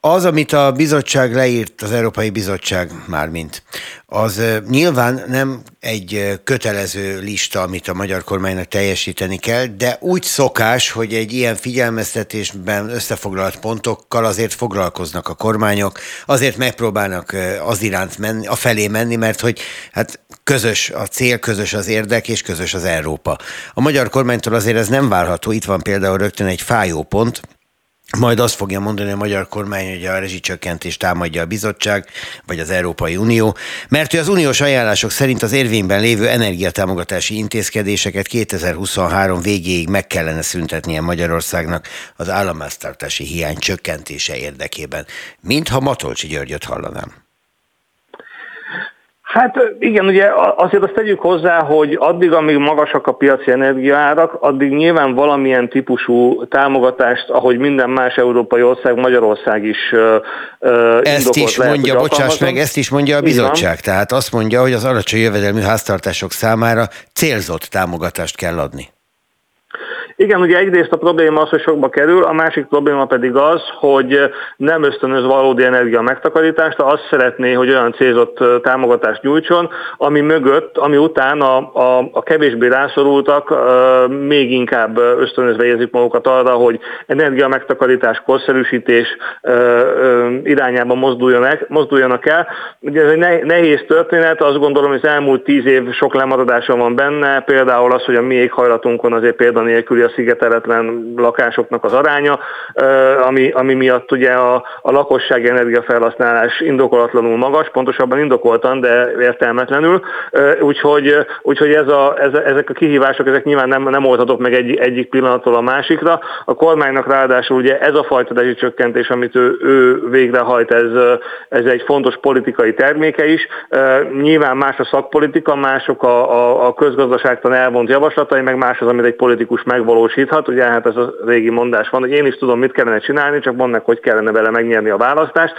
Az, amit a bizottság leírt, az Európai Bizottság mármint, az nyilván nem egy kötelező lista, amit a magyar kormánynak teljesíteni kell, de úgy szokás, hogy egy ilyen figyelmeztetésben összefoglalt pontokkal azért foglalkoznak a kormányok, azért megpróbálnak az iránt menni, a felé menni, mert hogy hát közös a cél, közös az érdek, és közös az Európa. A magyar kormánytól azért ez nem várható, itt van például rögtön egy fájó pont, majd azt fogja mondani a magyar kormány, hogy a rezsicsökkentést támadja a bizottság, vagy az Európai Unió, mert hogy az uniós ajánlások szerint az érvényben lévő energiatámogatási intézkedéseket 2023 végéig meg kellene szüntetnie Magyarországnak az államháztartási hiány csökkentése érdekében. Mintha Matolcsi Györgyöt hallanám. Hát igen, ugye azért azt tegyük hozzá, hogy addig, amíg magasak a piaci energiaárak, addig nyilván valamilyen típusú támogatást, ahogy minden más európai ország, Magyarország is uh, Ezt is lehet, mondja, bocsáss meg, ezt is mondja a bizottság. Tehát azt mondja, hogy az alacsony jövedelmű háztartások számára célzott támogatást kell adni. Igen, ugye egyrészt a probléma az, hogy sokba kerül, a másik probléma pedig az, hogy nem ösztönöz valódi energia megtakarítást, azt szeretné, hogy olyan célzott támogatást nyújtson, ami mögött, ami után a, a, a kevésbé rászorultak még inkább ösztönözve érzik magukat arra, hogy energia megtakarítás, korszerűsítés irányába mozduljanak, mozduljanak el. Ugye ez egy nehéz történet, azt gondolom, hogy az elmúlt tíz év sok lemaradása van benne, például az, hogy a mi éghajlatunkon azért példanélküli a szigeteletlen lakásoknak az aránya, ami, ami miatt ugye a, a lakossági energiafelhasználás indokolatlanul magas, pontosabban indokoltan, de értelmetlenül. Úgyhogy, úgyhogy ez a, ez, ezek a kihívások, ezek nyilván nem, nem oldhatók meg egy, egyik pillanattól a másikra. A kormánynak ráadásul ugye ez a fajta csökkentés, amit ő, ő végrehajt, ez, ez egy fontos politikai terméke is. Nyilván más a szakpolitika, mások a, a, a közgazdaságtan elvont javaslatai, meg más az, amit egy politikus megvalósít megvalósíthat. Ugye hát ez a régi mondás van, hogy én is tudom, mit kellene csinálni, csak mondd meg, hogy kellene vele megnyerni a választást.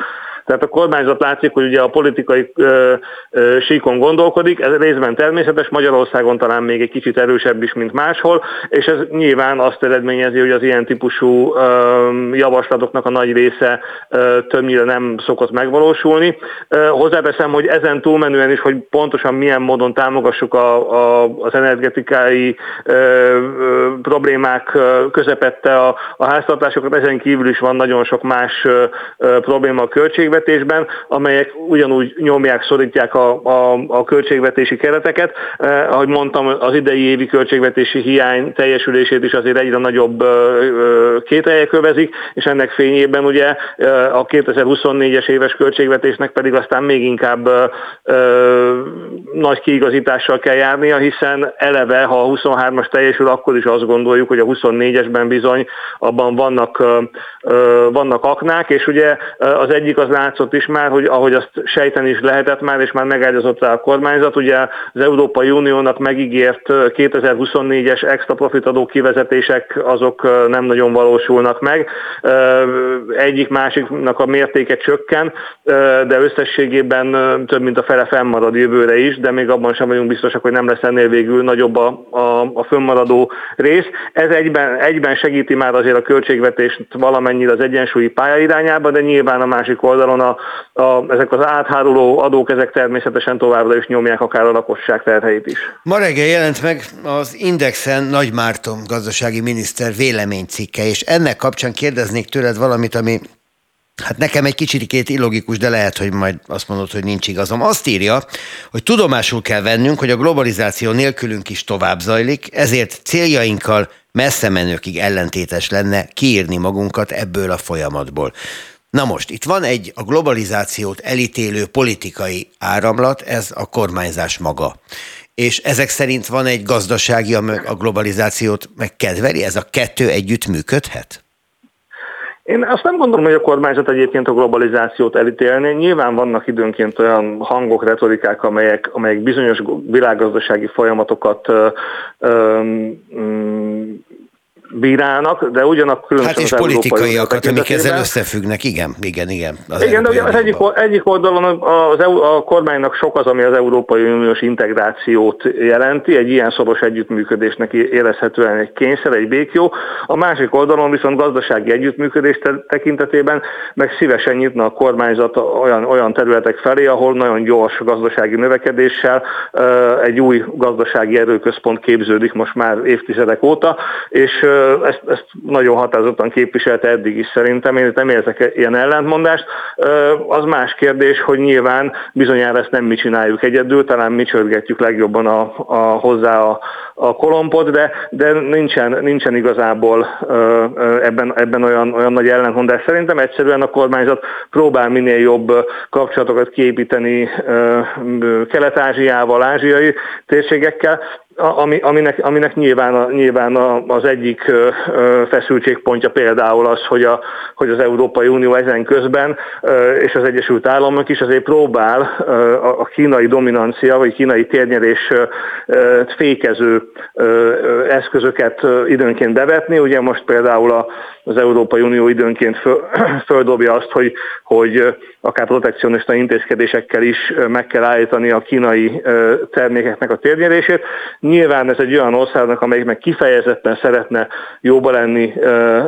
Tehát a kormányzat látszik, hogy ugye a politikai ö, ö, síkon gondolkodik, ez részben természetes, Magyarországon talán még egy kicsit erősebb is, mint máshol, és ez nyilván azt eredményezi, hogy az ilyen típusú ö, javaslatoknak a nagy része ö, többnyire nem szokott megvalósulni. Ö, hozzáteszem, hogy ezen túlmenően is, hogy pontosan milyen módon támogassuk a, a, az energetikai ö, ö, problémák közepette a, a háztartásokat, ezen kívül is van nagyon sok más ö, ö, probléma a költségvetés, költségvetésben, amelyek ugyanúgy nyomják, szorítják a, a, a költségvetési kereteket. Eh, ahogy mondtam, az idei évi költségvetési hiány teljesülését is azért egyre nagyobb eh, eh kövezik, és ennek fényében ugye eh, a 2024-es éves költségvetésnek pedig aztán még inkább eh, eh, nagy kiigazítással kell járnia, hiszen eleve, ha a 23-as teljesül, akkor is azt gondoljuk, hogy a 24-esben bizony abban vannak, vannak aknák, és ugye az egyik az látszott is már, hogy ahogy azt sejteni is lehetett már, és már megágyazott rá a kormányzat, ugye az Európai Uniónak megígért 2024-es extra profitadó kivezetések azok nem nagyon valósulnak meg. Egyik másiknak a mértéke csökken, de összességében több mint a fele fennmarad jövőre is, de még abban sem vagyunk biztosak, hogy nem lesz ennél végül nagyobb a, a, a fönnmaradó rész. Ez egyben, egyben segíti már azért a költségvetést valamennyire az egyensúlyi pálya irányába, de nyilván a másik oldalon oldalon a, a, ezek az átháruló adók, ezek természetesen továbbra is nyomják akár a lakosság terheit is. Ma reggel jelent meg az Indexen Nagy Márton gazdasági miniszter véleménycikke, és ennek kapcsán kérdeznék tőled valamit, ami Hát nekem egy kicsit illogikus, de lehet, hogy majd azt mondod, hogy nincs igazam. Azt írja, hogy tudomásul kell vennünk, hogy a globalizáció nélkülünk is tovább zajlik, ezért céljainkkal messze menőkig ellentétes lenne kiírni magunkat ebből a folyamatból. Na most, itt van egy a globalizációt elítélő politikai áramlat, ez a kormányzás maga. És ezek szerint van egy gazdasági, ami a globalizációt megkedveli, ez a kettő együtt működhet? Én azt nem gondolom, hogy a kormányzat egyébként a globalizációt elítélni. Nyilván vannak időnként olyan hangok, retorikák, amelyek, amelyek bizonyos világgazdasági folyamatokat ö, ö, bírálnak, de ugyanakkor Hát és politikaiakat, amik ezzel összefüggnek, igen, igen, igen. Az igen, de az egyik, egyik oldalon az, a kormánynak sok az, ami az Európai Uniós integrációt jelenti, egy ilyen szoros együttműködésnek érezhetően egy kényszer, egy békjó. A másik oldalon viszont gazdasági együttműködés tekintetében meg szívesen nyitna a kormányzat olyan, olyan területek felé, ahol nagyon gyors gazdasági növekedéssel egy új gazdasági erőközpont képződik most már évtizedek óta, és ezt, ezt nagyon határozottan képviselte eddig is szerintem, én nem érzek ilyen ellentmondást. Az más kérdés, hogy nyilván bizonyára ezt nem mi csináljuk egyedül, talán mi csörgetjük legjobban a, a, hozzá a, a kolompot, de, de nincsen, nincsen igazából ebben, ebben olyan, olyan nagy ellentmondás. Szerintem egyszerűen a kormányzat próbál minél jobb kapcsolatokat kiépíteni Kelet-Ázsiával, ázsiai térségekkel, ami, aminek, aminek nyilván, nyilván az egyik feszültségpontja például az, hogy, a, hogy az Európai Unió ezen közben és az Egyesült Államok is azért próbál a kínai dominancia vagy kínai térnyerés fékező eszközöket időnként bevetni. Ugye most például az Európai Unió időnként földobja azt, hogy, hogy akár protekcionista intézkedésekkel is meg kell állítani a kínai termékeknek a térnyerését. Nyilván ez egy olyan országnak, amelyik meg kifejezetten szeretne jóba lenni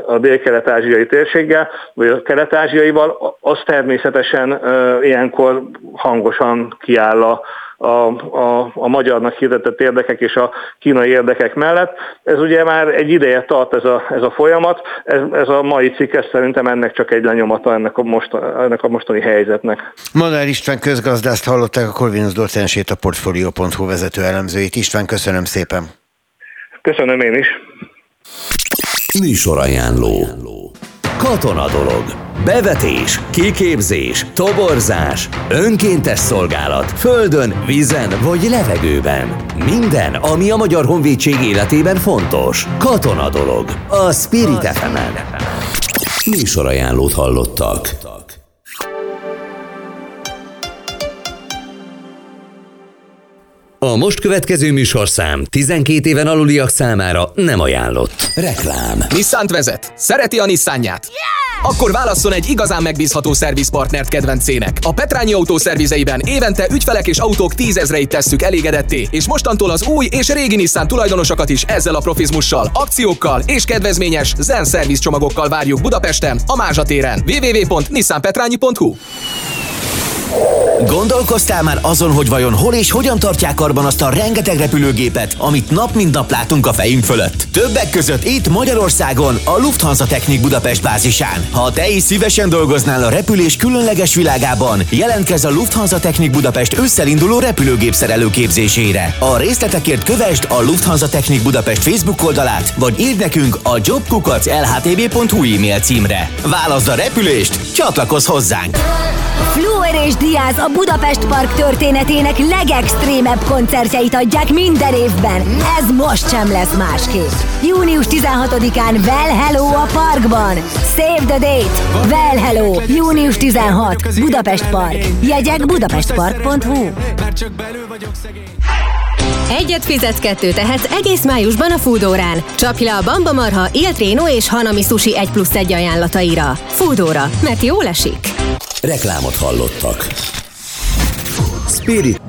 a dél-kelet-ázsiai térséggel, vagy a kelet-ázsiaival, az természetesen ilyenkor hangosan kiáll a, a, a, a magyarnak hirdetett érdekek és a kínai érdekek mellett. Ez ugye már egy ideje tart ez a, ez a folyamat, ez, ez a mai cikk, ez szerintem ennek csak egy lenyomata ennek a, mostan, ennek a mostani helyzetnek. Madár István közgazdászt hallották a Corvinus Docensét, a Portfolio.hu vezető elemzőit. István, köszönöm szépen. Köszönöm én is. Műsorajánló. Katona dolog. Bevetés, kiképzés, toborzás, önkéntes szolgálat, földön, vízen vagy levegőben. Minden, ami a Magyar Honvédség életében fontos. Katona dolog. A Spirit fm. Műsorajánlót hallottak. A most következő műsorszám 12 éven aluliak számára nem ajánlott. Reklám. Nissan vezet. Szereti a Nissanját? Yeah! Akkor válasszon egy igazán megbízható szervizpartnert kedvencének. A Petrányi Autó szervizeiben évente ügyfelek és autók tízezreit tesszük elégedetté, és mostantól az új és régi Nissan tulajdonosokat is ezzel a profizmussal, akciókkal és kedvezményes Zen szerviz csomagokkal várjuk Budapesten, a Mázsa téren. www.nissanpetrányi.hu Gondolkoztál már azon, hogy vajon hol és hogyan tartják karban azt a rengeteg repülőgépet, amit nap mint nap látunk a fejünk fölött? Többek között itt Magyarországon, a Lufthansa Technik Budapest bázisán. Ha te is szívesen dolgoznál a repülés különleges világában, jelentkezz a Lufthansa Technik Budapest összelinduló repülőgép képzésére. A részletekért kövesd a Lufthansa Technik Budapest Facebook oldalát, vagy írd nekünk a jobkukac.lhtb.hu e-mail címre. Válaszd a repülést, csatlakozz hozzánk! Fluor és Diaz a Budapest Park történetének legextrémebb koncertjeit adják minden évben. Ez most sem lesz másképp. Június 16-án Well Hello a parkban. Save the date! Well Hello! Június 16. Budapest Park. Jegyek budapestpark.hu Egyet fizetsz, kettő tehetsz egész májusban a Foodórán. Csapj le a Bamba Marha, Iltréno és Hanami Sushi 1 plusz 1 ajánlataira. Foodóra, mert jól esik. Reklámot hallottak. Spirit.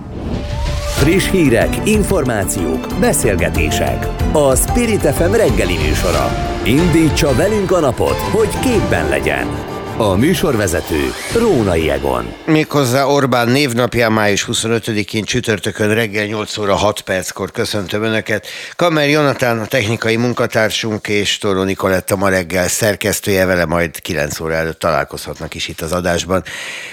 Friss hírek, információk, beszélgetések. A Spirit FM reggeli műsora. Indítsa velünk a napot, hogy képben legyen. A műsorvezető Rónai Egon. Méghozzá Orbán névnapján május 25-én csütörtökön reggel 8 óra 6 perckor köszöntöm Önöket. Kamer Jonatán a technikai munkatársunk és Toró Nikoletta ma reggel szerkesztője vele majd 9 óra előtt találkozhatnak is itt az adásban.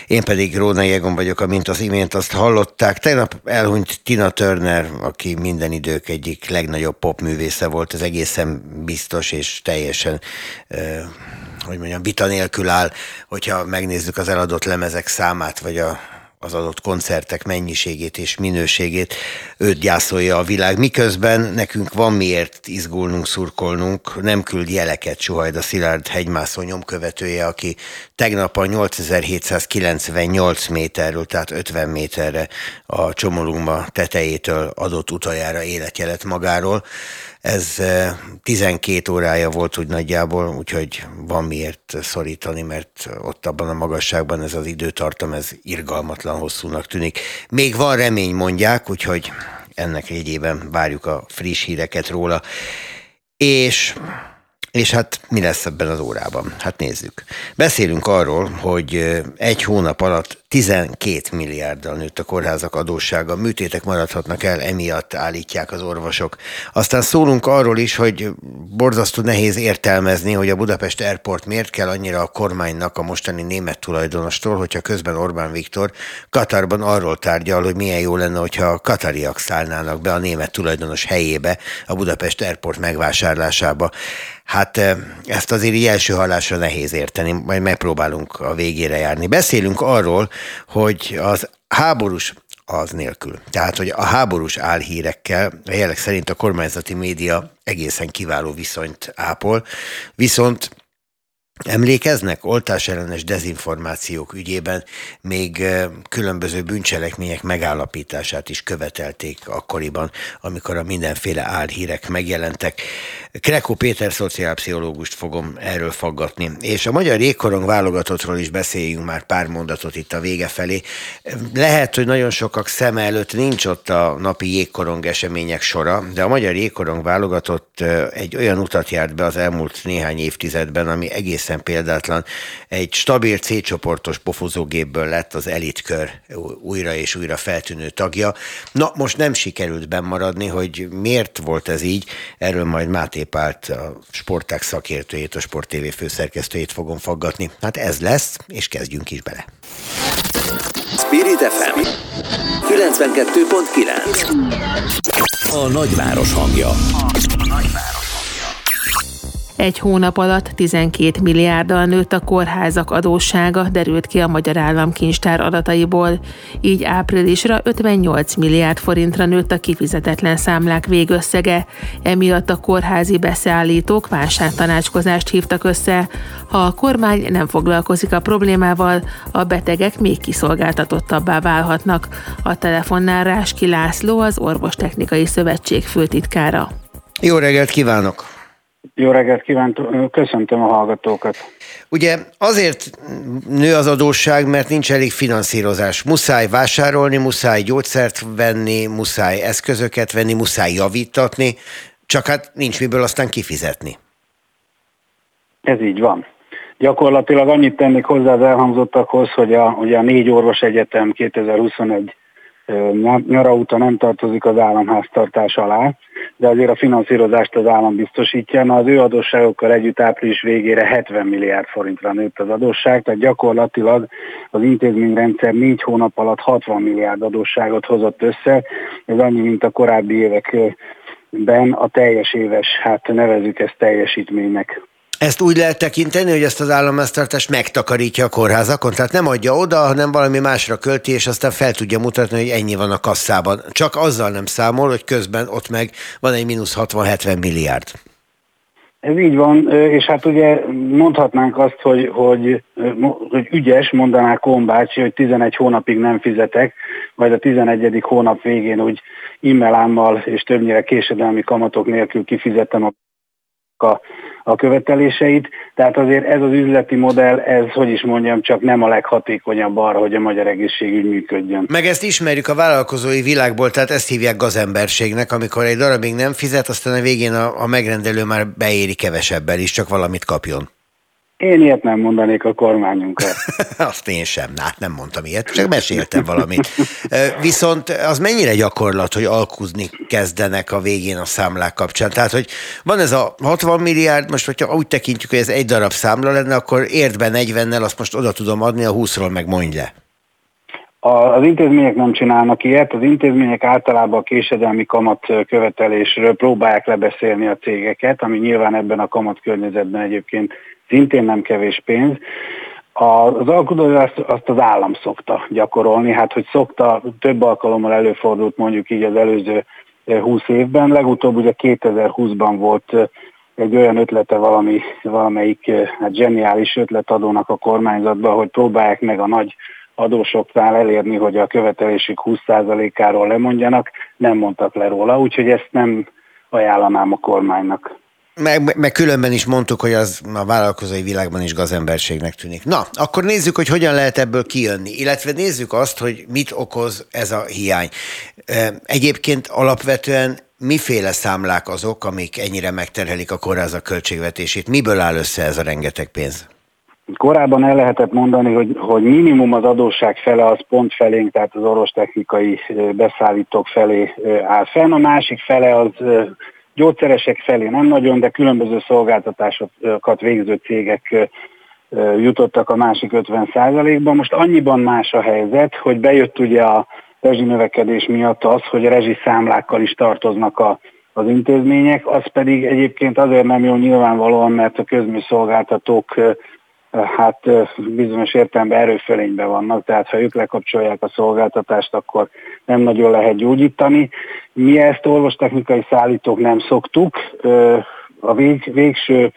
Én pedig Rónai Egon vagyok, amint az imént azt hallották. Tegnap elhunyt Tina Turner, aki minden idők egyik legnagyobb popművésze volt, az egészen biztos és teljesen hogy mondjam, vita nélkül áll, hogyha megnézzük az eladott lemezek számát, vagy a, az adott koncertek mennyiségét és minőségét, őt gyászolja a világ. Miközben nekünk van miért izgulnunk, szurkolnunk, nem küld jeleket Suhajda Szilárd hegymászó nyomkövetője, aki tegnap a 8798 méterről, tehát 50 méterre a Csomolungma tetejétől adott utajára életjelet magáról. Ez 12 órája volt úgy nagyjából, úgyhogy van miért szorítani, mert ott abban a magasságban ez az időtartam, ez irgalmatlan hosszúnak tűnik. Még van remény, mondják, úgyhogy ennek jegyében várjuk a friss híreket róla. És és hát mi lesz ebben az órában? Hát nézzük. Beszélünk arról, hogy egy hónap alatt 12 milliárddal nőtt a kórházak adóssága, műtétek maradhatnak el, emiatt állítják az orvosok. Aztán szólunk arról is, hogy borzasztó nehéz értelmezni, hogy a Budapest Airport miért kell annyira a kormánynak a mostani német tulajdonostól, hogyha közben Orbán Viktor Katarban arról tárgyal, hogy milyen jó lenne, hogyha a katariak szállnának be a német tulajdonos helyébe a Budapest Airport megvásárlásába. Hát ezt azért így első hallásra nehéz érteni, majd megpróbálunk a végére járni. Beszélünk arról, hogy az háborús az nélkül. Tehát, hogy a háborús álhírekkel a jelek szerint a kormányzati média egészen kiváló viszonyt ápol, viszont Emlékeznek, oltás ellenes dezinformációk ügyében még különböző bűncselekmények megállapítását is követelték akkoriban, amikor a mindenféle álhírek megjelentek. Kreko Péter szociálpszichológust fogom erről faggatni. És a Magyar Jégkorong válogatottról is beszéljünk már pár mondatot itt a vége felé. Lehet, hogy nagyon sokak szeme előtt nincs ott a napi jégkorong események sora, de a Magyar Jégkorong válogatott egy olyan utat járt be az elmúlt néhány évtizedben, ami egészen példátlan. Egy stabil C-csoportos pofozógépből lett az elitkör újra és újra feltűnő tagja. Na, most nem sikerült bemaradni, hogy miért volt ez így, erről majd Máté Pált, a sporták szakértőjét, a Sport TV főszerkesztőjét fogom faggatni. Hát ez lesz, és kezdjünk is bele. Spirit FM 92.9 A nagyváros hangja. A nagyváros. Egy hónap alatt 12 milliárddal nőtt a kórházak adóssága, derült ki a Magyar Államkincstár adataiból. Így áprilisra 58 milliárd forintra nőtt a kifizetetlen számlák végösszege. Emiatt a kórházi beszállítók válságtanácskozást hívtak össze. Ha a kormány nem foglalkozik a problémával, a betegek még kiszolgáltatottabbá válhatnak. A telefonnál Ráski László az Orvostechnikai Szövetség főtitkára. Jó reggelt kívánok! Jó reggelt kívánok, köszöntöm a hallgatókat. Ugye azért nő az adósság, mert nincs elég finanszírozás. Muszáj vásárolni, muszáj gyógyszert venni, muszáj eszközöket venni, muszáj javítatni, csak hát nincs miből aztán kifizetni. Ez így van. Gyakorlatilag annyit tennék hozzá az elhangzottakhoz, hogy a, ugye a négy orvos egyetem 2021 nyara óta nem tartozik az államháztartás alá, de azért a finanszírozást az állam biztosítja. Na az ő adósságokkal együtt április végére 70 milliárd forintra nőtt az adósság, tehát gyakorlatilag az intézményrendszer négy hónap alatt 60 milliárd adósságot hozott össze. Ez annyi, mint a korábbi években a teljes éves, hát nevezük ezt teljesítménynek. Ezt úgy lehet tekinteni, hogy ezt az államháztartást megtakarítja a kórházakon, tehát nem adja oda, hanem valami másra költi, és aztán fel tudja mutatni, hogy ennyi van a kasszában. Csak azzal nem számol, hogy közben ott meg van egy mínusz 60-70 milliárd. Ez így van, és hát ugye mondhatnánk azt, hogy, hogy, hogy ügyes, mondaná Kombácsi, hogy 11 hónapig nem fizetek, majd a 11. hónap végén úgy immelámmal és többnyire késedelmi kamatok nélkül kifizettem a a, követeléseit. Tehát azért ez az üzleti modell, ez, hogy is mondjam, csak nem a leghatékonyabb arra, hogy a magyar egészségügy működjön. Meg ezt ismerjük a vállalkozói világból, tehát ezt hívják gazemberségnek, amikor egy darabig nem fizet, aztán a végén a, a megrendelő már beéri kevesebben is, csak valamit kapjon. Én ilyet nem mondanék a kormányunkra. Azt én sem, hát nem mondtam ilyet, csak meséltem valamit. Viszont az mennyire gyakorlat, hogy alkuzni kezdenek a végén a számlák kapcsán? Tehát, hogy van ez a 60 milliárd, most hogyha úgy tekintjük, hogy ez egy darab számla lenne, akkor ért be 40-nel, azt most oda tudom adni, a 20-ról meg mondj le. Az intézmények nem csinálnak ilyet, az intézmények általában a késedelmi kamat követelésről próbálják lebeszélni a cégeket, ami nyilván ebben a kamat környezetben egyébként szintén nem kevés pénz. Az alkudozást azt az állam szokta gyakorolni, hát hogy szokta, több alkalommal előfordult mondjuk így az előző 20 évben, legutóbb ugye 2020-ban volt egy olyan ötlete valami, valamelyik hát zseniális ötletadónak a kormányzatban, hogy próbálják meg a nagy adósoknál elérni, hogy a követelésük 20%-áról lemondjanak, nem mondtak le róla, úgyhogy ezt nem ajánlanám a kormánynak. Meg, meg különben is mondtuk, hogy az a vállalkozói világban is gazemberségnek tűnik. Na, akkor nézzük, hogy hogyan lehet ebből kijönni, illetve nézzük azt, hogy mit okoz ez a hiány. Egyébként alapvetően miféle számlák azok, amik ennyire megterhelik a kórházak költségvetését? Miből áll össze ez a rengeteg pénz? Korábban el lehetett mondani, hogy, hogy minimum az adósság fele az pont felénk, tehát az orvostechnikai beszállítók felé áll fenn, a másik fele az gyógyszeresek felé nem nagyon, de különböző szolgáltatásokat végző cégek jutottak a másik 50%-ba. Most annyiban más a helyzet, hogy bejött ugye a rezsinövekedés miatt az, hogy a rezsiszámlákkal is tartoznak a, az intézmények, az pedig egyébként azért nem jó nyilvánvalóan, mert a közműszolgáltatók hát bizonyos értelemben erőfölényben vannak, tehát ha ők lekapcsolják a szolgáltatást, akkor nem nagyon lehet gyógyítani. Mi ezt orvostechnikai szállítók nem szoktuk. A vég, végső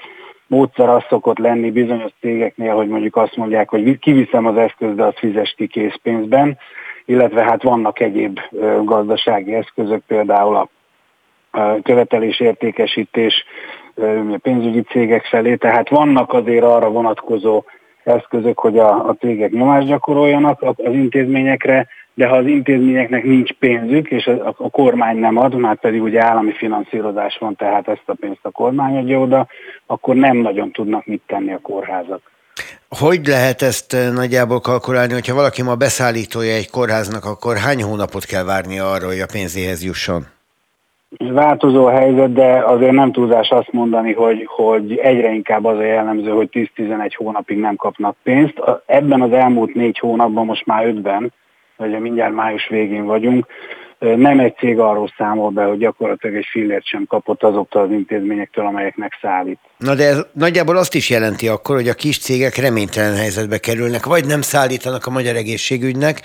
módszer az szokott lenni bizonyos cégeknél, hogy mondjuk azt mondják, hogy kiviszem az eszközt, de azt fizes készpénzben, illetve hát vannak egyéb gazdasági eszközök, például a követelésértékesítés pénzügyi cégek felé, tehát vannak azért arra vonatkozó eszközök, hogy a, a cégek nyomást gyakoroljanak az intézményekre, de ha az intézményeknek nincs pénzük, és a, a kormány nem ad, már pedig ugye állami finanszírozás van, tehát ezt a pénzt a kormány adja oda, akkor nem nagyon tudnak mit tenni a kórházak. Hogy lehet ezt nagyjából kalkulálni, hogyha valaki ma beszállítója egy kórháznak, akkor hány hónapot kell várnia arra, hogy a pénzéhez jusson? Változó a helyzet, de azért nem túlzás azt mondani, hogy, hogy egyre inkább az a jellemző, hogy 10-11 hónapig nem kapnak pénzt. Ebben az elmúlt négy hónapban, most már ötben, ugye mindjárt május végén vagyunk, nem egy cég arról számol be, hogy gyakorlatilag egy fillért sem kapott azoktól az intézményektől, amelyeknek szállít. Na de ez nagyjából azt is jelenti akkor, hogy a kis cégek reménytelen helyzetbe kerülnek, vagy nem szállítanak a magyar egészségügynek,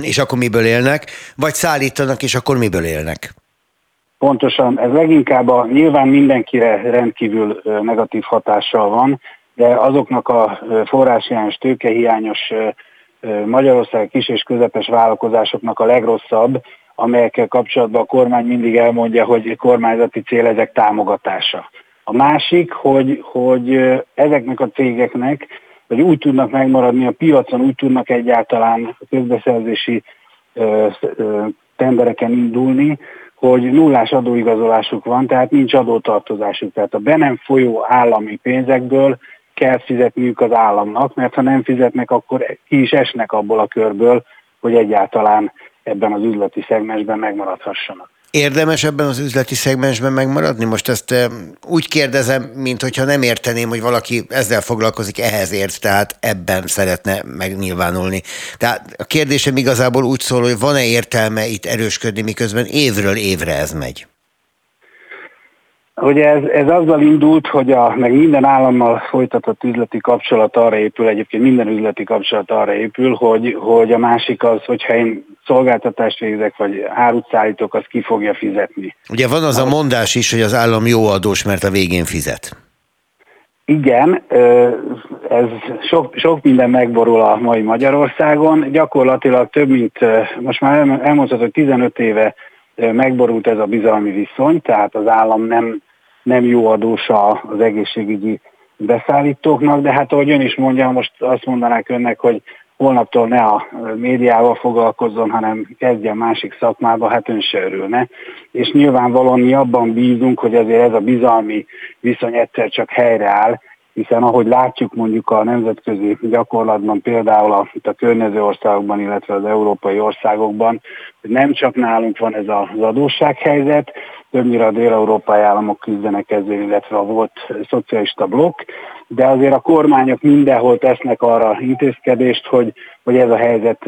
és akkor miből élnek, vagy szállítanak, és akkor miből élnek? Pontosan, ez leginkább a, nyilván mindenkire rendkívül negatív hatással van, de azoknak a forráshiányos, tőkehiányos Magyarország kis és közepes vállalkozásoknak a legrosszabb, amelyekkel kapcsolatban a kormány mindig elmondja, hogy kormányzati cél ezek támogatása. A másik, hogy, hogy ezeknek a cégeknek, vagy úgy tudnak megmaradni a piacon, úgy tudnak egyáltalán a közbeszerzési tendereken indulni, hogy nullás adóigazolásuk van, tehát nincs adótartozásuk. Tehát a be nem folyó állami pénzekből kell fizetniük az államnak, mert ha nem fizetnek, akkor ki is esnek abból a körből, hogy egyáltalán ebben az üzleti szegmensben megmaradhassanak. Érdemes ebben az üzleti szegmensben megmaradni? Most ezt úgy kérdezem, mint hogyha nem érteném, hogy valaki ezzel foglalkozik, ehhez ért, tehát ebben szeretne megnyilvánulni. Tehát a kérdésem igazából úgy szól, hogy van-e értelme itt erősködni, miközben évről évre ez megy? Ugye ez, ez azzal indult, hogy a, meg minden állammal folytatott üzleti kapcsolat arra épül, egyébként minden üzleti kapcsolat arra épül, hogy, hogy a másik az, hogyha én szolgáltatást végzek, vagy árut szállítok, az ki fogja fizetni. Ugye van az a mondás is, hogy az állam jó adós, mert a végén fizet. Igen, ez sok, sok minden megborul a mai Magyarországon. Gyakorlatilag több mint, most már elmondhatod, hogy 15 éve megborult ez a bizalmi viszony, tehát az állam nem, nem jó adósa az egészségügyi beszállítóknak, de hát ahogy ön is mondja, most azt mondanák önnek, hogy holnaptól ne a médiával foglalkozzon, hanem kezdjen másik szakmába, hát ön se örülne. És nyilvánvalóan mi abban bízunk, hogy azért ez a bizalmi viszony egyszer csak helyreáll, hiszen ahogy látjuk mondjuk a nemzetközi gyakorlatban, például a, itt a környező országokban, illetve az európai országokban, hogy nem csak nálunk van ez az adóssághelyzet, többnyire a dél-európai államok küzdenek ezzel, illetve a volt szocialista blokk, de azért a kormányok mindenhol tesznek arra intézkedést, hogy, hogy ez a helyzet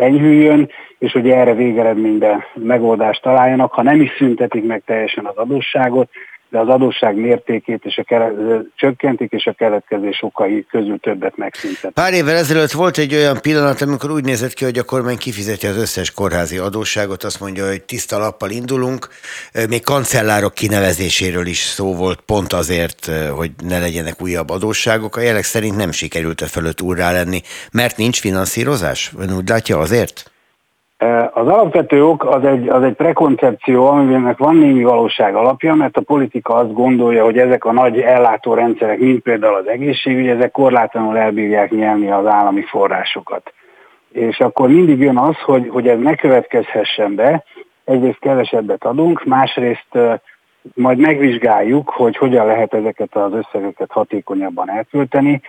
enyhüljön, és hogy erre végeredményben megoldást találjanak. Ha nem is szüntetik meg teljesen az adósságot, de az adósság mértékét és a kere, csökkentik, és a keletkezés okai közül többet megszüntet. Pár évvel ezelőtt volt egy olyan pillanat, amikor úgy nézett ki, hogy a kormány kifizeti az összes kórházi adósságot, azt mondja, hogy tiszta lappal indulunk, még kancellárok kinevezéséről is szó volt, pont azért, hogy ne legyenek újabb adósságok. A jelek szerint nem sikerült e fölött úrrá lenni, mert nincs finanszírozás? Ön úgy látja azért? Az alapvető ok az egy, az egy prekoncepció, aminek van némi valóság alapja, mert a politika azt gondolja, hogy ezek a nagy ellátórendszerek, mint például az egészségügy, ezek korlátlanul elbírják nyelni az állami forrásokat. És akkor mindig jön az, hogy, hogy ez ne következhessen be, egyrészt kevesebbet adunk, másrészt majd megvizsgáljuk, hogy hogyan lehet ezeket az összegeket hatékonyabban elkölteni,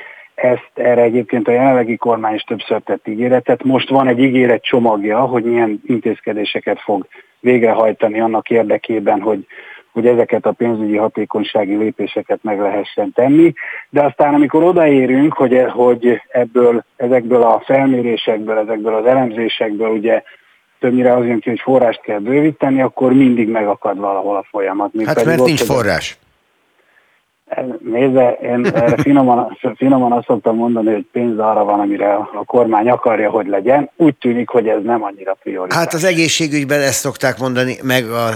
ezt erre egyébként a jelenlegi kormány is többször tett ígéretet. Most van egy ígéret csomagja, hogy milyen intézkedéseket fog végrehajtani annak érdekében, hogy, hogy ezeket a pénzügyi hatékonysági lépéseket meg lehessen tenni. De aztán, amikor odaérünk, hogy, hogy ebből, ezekből a felmérésekből, ezekből az elemzésekből ugye többnyire az jön ki, hogy forrást kell bővíteni, akkor mindig megakad valahol a folyamat. Hát mert nincs forrás. Nézze, én finoman, finoman azt szoktam mondani, hogy pénz arra van, amire a kormány akarja, hogy legyen. Úgy tűnik, hogy ez nem annyira prioritás. Hát az egészségügyben ezt szokták mondani, meg a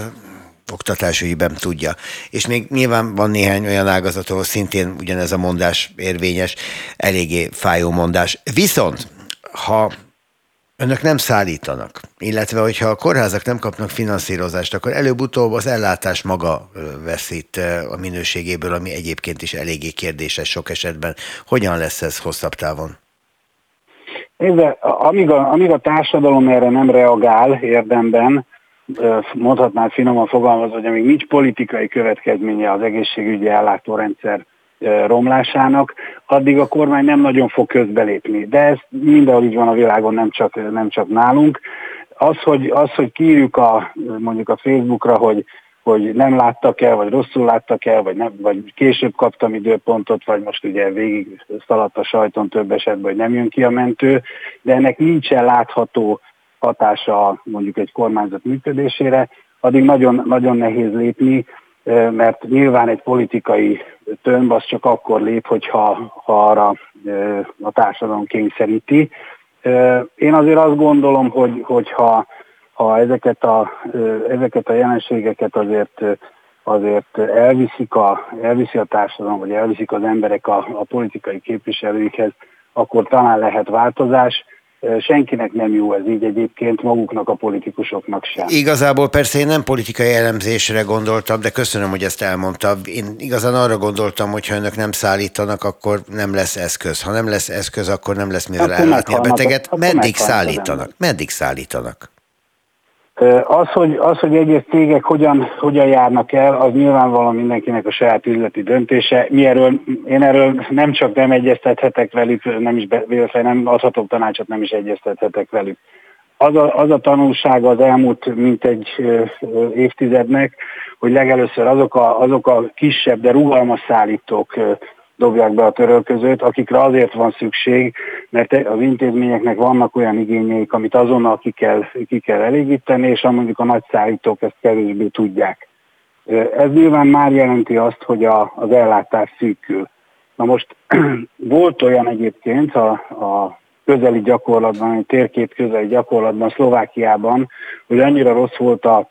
oktatásügyben tudja. És még nyilván van néhány olyan ágazat, ahol szintén ugyanez a mondás érvényes, eléggé fájó mondás. Viszont, ha Önök nem szállítanak, illetve hogyha a kórházak nem kapnak finanszírozást, akkor előbb-utóbb az ellátás maga veszít a minőségéből, ami egyébként is eléggé kérdéses sok esetben. Hogyan lesz ez hosszabb távon? Nézze, amíg a, amíg a társadalom erre nem reagál érdemben, mondhatnám finoman fogalmazva, hogy amíg nincs politikai következménye az egészségügyi ellátórendszer romlásának, addig a kormány nem nagyon fog közbelépni. De ez mindenhol így van a világon, nem csak, nem csak nálunk. Az, hogy, az, hogy kiírjuk a, mondjuk a Facebookra, hogy hogy nem láttak el, vagy rosszul láttak el, vagy, nem, vagy később kaptam időpontot, vagy most ugye végig szaladt a sajton több esetben, hogy nem jön ki a mentő, de ennek nincsen látható hatása mondjuk egy kormányzat működésére, addig nagyon, nagyon nehéz lépni, mert nyilván egy politikai tömb az csak akkor lép, hogyha ha arra a társadalom kényszeríti. Én azért azt gondolom, hogy, hogyha ha ezeket a, ezeket a jelenségeket azért azért elviszik a, elviszi a társadalom, vagy elviszik az emberek a, a politikai képviselőikhez, akkor talán lehet változás Senkinek nem jó ez így egyébként, maguknak a politikusoknak sem. Igazából persze én nem politikai elemzésre gondoltam, de köszönöm, hogy ezt elmondta. Én igazán arra gondoltam, hogy ha önök nem szállítanak, akkor nem lesz eszköz. Ha nem lesz eszköz, akkor nem lesz mivel ellátni a beteget. Meddig szállítanak? Meddig szállítanak? Az, hogy, az, hogy egyes cégek hogyan, hogyan járnak el, az nyilvánvalóan mindenkinek a saját üzleti döntése. Mi erről, én erről nem csak nem egyeztethetek velük, nem is véletlenül nem adhatok tanácsot, nem is egyeztethetek velük. Az a, az a tanulság az elmúlt mint egy évtizednek, hogy legelőször azok a, azok a kisebb, de rugalmas szállítók dobják be a törölközőt, akikre azért van szükség, mert az intézményeknek vannak olyan igényeik, amit azonnal ki kell, ki kell elégíteni, és mondjuk a nagy szállítók ezt kevésbé tudják. Ez nyilván már jelenti azt, hogy a, az ellátás szűkül. Na most volt olyan egyébként a, a közeli gyakorlatban, a térkép közeli gyakorlatban, Szlovákiában, hogy annyira rossz volt a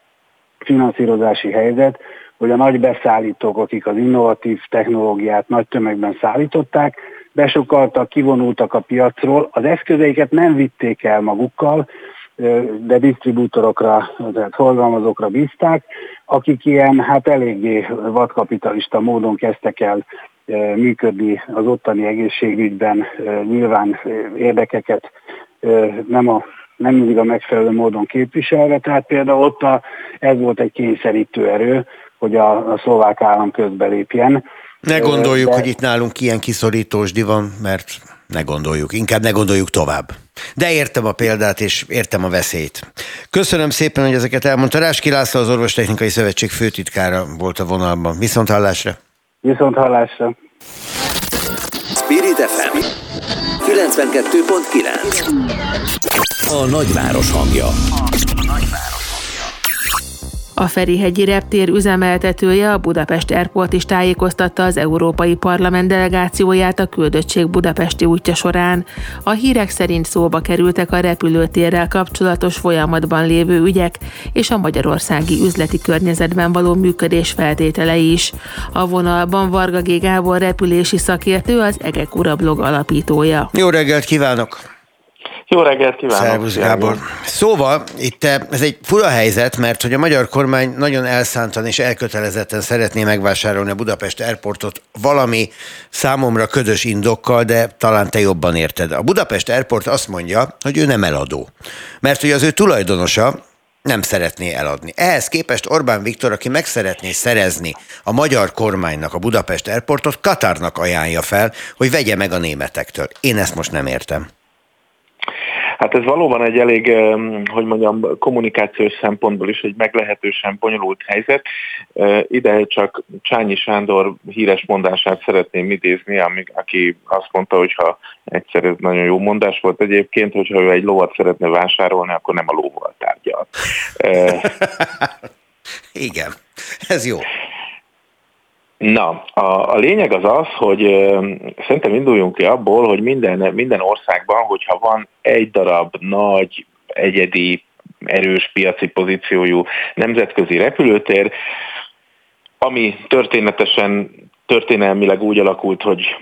finanszírozási helyzet, hogy a nagy beszállítók, akik az innovatív technológiát nagy tömegben szállították, besokaltak, kivonultak a piacról, az eszközeiket nem vitték el magukkal, de disztribútorokra, tehát forgalmazókra bízták, akik ilyen hát eléggé vadkapitalista módon kezdtek el működni az ottani egészségügyben, nyilván érdekeket nem a nem mindig a megfelelő módon képviselve, tehát például ott a, ez volt egy kényszerítő erő, hogy a, a szlovák állam közbelépjen. Ne gondoljuk, De... hogy itt nálunk ilyen kiszorítósdi van, mert ne gondoljuk, inkább ne gondoljuk tovább. De értem a példát, és értem a veszélyt. Köszönöm szépen, hogy ezeket elmondta. Ráski László, az Orvostechnikai Szövetség főtitkára volt a vonalban. Viszont hallásra! Viszont hallásra! Spirit FM 92.9 A nagyváros hangja. A Ferihegyi reptér üzemeltetője a Budapest Airport is tájékoztatta az Európai Parlament delegációját a küldöttség budapesti útja során. A hírek szerint szóba kerültek a repülőtérrel kapcsolatos folyamatban lévő ügyek és a magyarországi üzleti környezetben való működés feltételei is. A vonalban Varga G. Gábor repülési szakértő az Egek Ura blog alapítója. Jó reggelt kívánok! Jó reggelt kívánok! Szervusz Gábor! Szóval itt eh, ez egy fura helyzet, mert hogy a magyar kormány nagyon elszántan és elkötelezetten szeretné megvásárolni a Budapest Airportot valami számomra ködös indokkal, de talán te jobban érted. A Budapest Airport azt mondja, hogy ő nem eladó. Mert hogy az ő tulajdonosa, nem szeretné eladni. Ehhez képest Orbán Viktor, aki meg szeretné szerezni a magyar kormánynak a Budapest Airportot, Katarnak ajánlja fel, hogy vegye meg a németektől. Én ezt most nem értem. Hát ez valóban egy elég, hogy mondjam, kommunikációs szempontból is egy meglehetősen bonyolult helyzet. Ide csak Csányi Sándor híres mondását szeretném idézni, aki azt mondta, hogy ha egyszer ez nagyon jó mondás volt egyébként, hogyha ő egy lovat szeretne vásárolni, akkor nem a lóval tárgyal. Igen, ez jó. Na, a, a lényeg az az, hogy ö, szerintem induljunk ki abból, hogy minden, minden országban, hogyha van egy darab nagy, egyedi, erős piaci pozíciójú nemzetközi repülőtér, ami történetesen történelmileg úgy alakult, hogy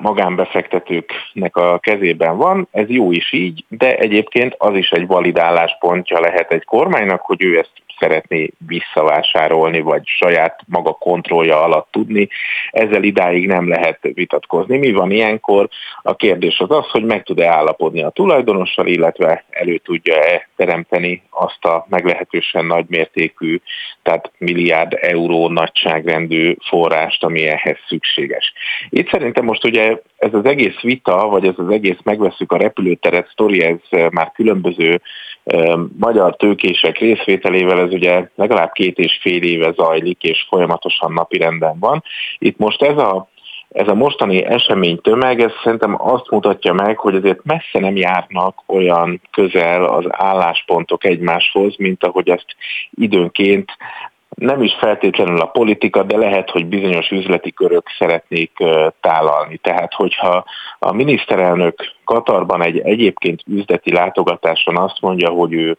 magánbefektetőknek a kezében van, ez jó is így, de egyébként az is egy validáláspontja lehet egy kormánynak, hogy ő ezt szeretné visszavásárolni, vagy saját maga kontrollja alatt tudni. Ezzel idáig nem lehet vitatkozni. Mi van ilyenkor? A kérdés az az, hogy meg tud-e állapodni a tulajdonossal, illetve elő tudja-e teremteni azt a meglehetősen nagymértékű, tehát milliárd euró nagyságrendű forrást, ami ehhez szükséges. Itt szerintem most ugye ez az egész vita, vagy ez az egész megveszük a repülőteret sztori, ez már különböző magyar tőkések részvételével ez ugye legalább két és fél éve zajlik, és folyamatosan napirenden van. Itt most ez a ez a mostani esemény tömeg, ez szerintem azt mutatja meg, hogy azért messze nem járnak olyan közel az álláspontok egymáshoz, mint ahogy ezt időnként nem is feltétlenül a politika, de lehet, hogy bizonyos üzleti körök szeretnék tálalni. Tehát, hogyha a miniszterelnök Katarban egy egyébként üzleti látogatáson azt mondja, hogy ő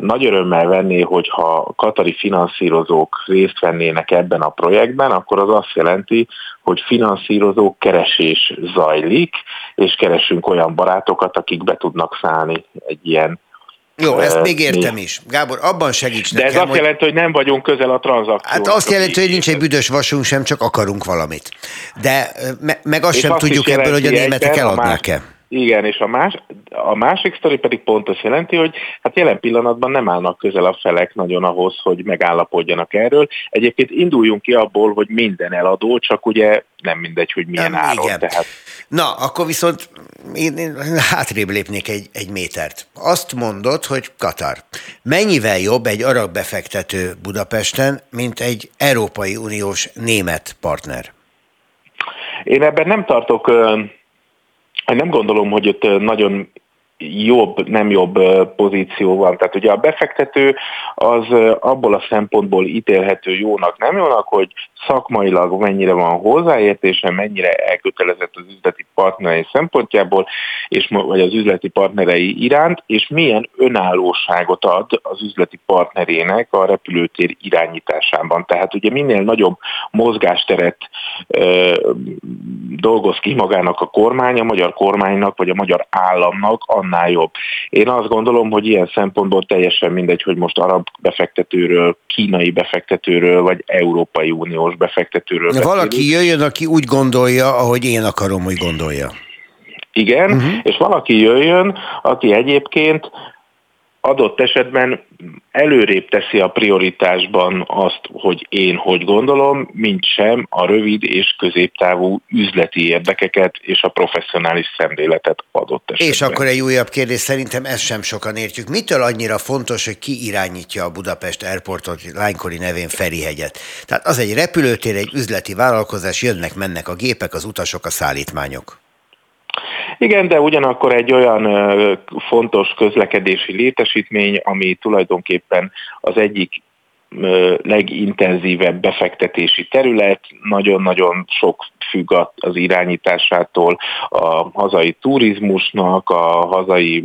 nagy örömmel venné, hogyha katari finanszírozók részt vennének ebben a projektben, akkor az azt jelenti, hogy finanszírozók keresés zajlik, és keresünk olyan barátokat, akik be tudnak szállni egy ilyen jó, ezt még értem is. Gábor, abban segíts De nekem, ez azt jelenti, hogy nem vagyunk közel a tranzakcióhoz. Hát azt jelenti, hogy nincs egy büdös vasunk sem, csak akarunk valamit. De me- meg azt és sem azt tudjuk ebből, hogy a németek eladnák-e. Igen, és a, más, a másik sztori pedig pont azt jelenti, hogy hát jelen pillanatban nem állnak közel a felek nagyon ahhoz, hogy megállapodjanak erről. Egyébként induljunk ki abból, hogy minden eladó, csak ugye nem mindegy, hogy milyen nem, áron. Igen. Tehát... Na, akkor viszont én, én hátrébb lépnék egy, egy métert. Azt mondod, hogy Katar. Mennyivel jobb egy arab befektető Budapesten, mint egy Európai Uniós német partner? Én ebben nem tartok nem gondolom, hogy ott nagyon jobb, nem jobb pozíció van. Tehát ugye a befektető az abból a szempontból ítélhető jónak, nem jónak, hogy szakmailag mennyire van hozzáértése, mennyire elkötelezett az üzleti partnerei szempontjából, és, vagy az üzleti partnerei iránt, és milyen önállóságot ad az üzleti partnerének a repülőtér irányításában. Tehát ugye minél nagyobb mozgásteret ö, dolgoz ki magának a kormány, a magyar kormánynak, vagy a magyar államnak, annál jobb. Én azt gondolom, hogy ilyen szempontból teljesen mindegy, hogy most arab befektetőről, kínai befektetőről, vagy Európai Uniós befektetőről beszélünk. Valaki jöjjön, aki úgy gondolja, ahogy én akarom, hogy gondolja. Igen, uh-huh. és valaki jöjjön, aki egyébként adott esetben előrébb teszi a prioritásban azt, hogy én hogy gondolom, mint sem a rövid és középtávú üzleti érdekeket és a professzionális szemléletet adott esetben. És akkor egy újabb kérdés, szerintem ezt sem sokan értjük. Mitől annyira fontos, hogy ki irányítja a Budapest Airportot, lánykori nevén Ferihegyet? Tehát az egy repülőtér, egy üzleti vállalkozás, jönnek, mennek a gépek, az utasok, a szállítmányok. Igen, de ugyanakkor egy olyan fontos közlekedési létesítmény, ami tulajdonképpen az egyik legintenzívebb befektetési terület, nagyon-nagyon sok függ az irányításától a hazai turizmusnak, a hazai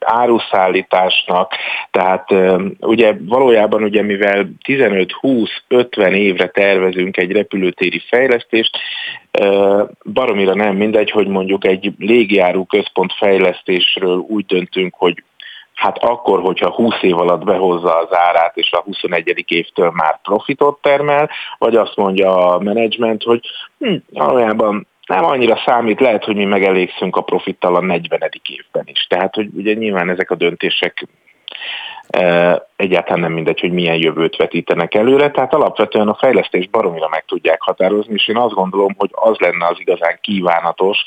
áruszállításnak, tehát ugye valójában ugye mivel 15-20-50 évre tervezünk egy repülőtéri fejlesztést, baromira nem mindegy, hogy mondjuk egy légiáru központ fejlesztésről úgy döntünk, hogy hát akkor, hogyha 20 év alatt behozza az árát, és a 21. évtől már profitot termel, vagy azt mondja a menedzsment, hogy hm, valójában nem annyira számít, lehet, hogy mi megelégszünk a profittal a 40. évben is. Tehát, hogy ugye nyilván ezek a döntések egyáltalán nem mindegy, hogy milyen jövőt vetítenek előre, tehát alapvetően a fejlesztés baromira meg tudják határozni, és én azt gondolom, hogy az lenne az igazán kívánatos,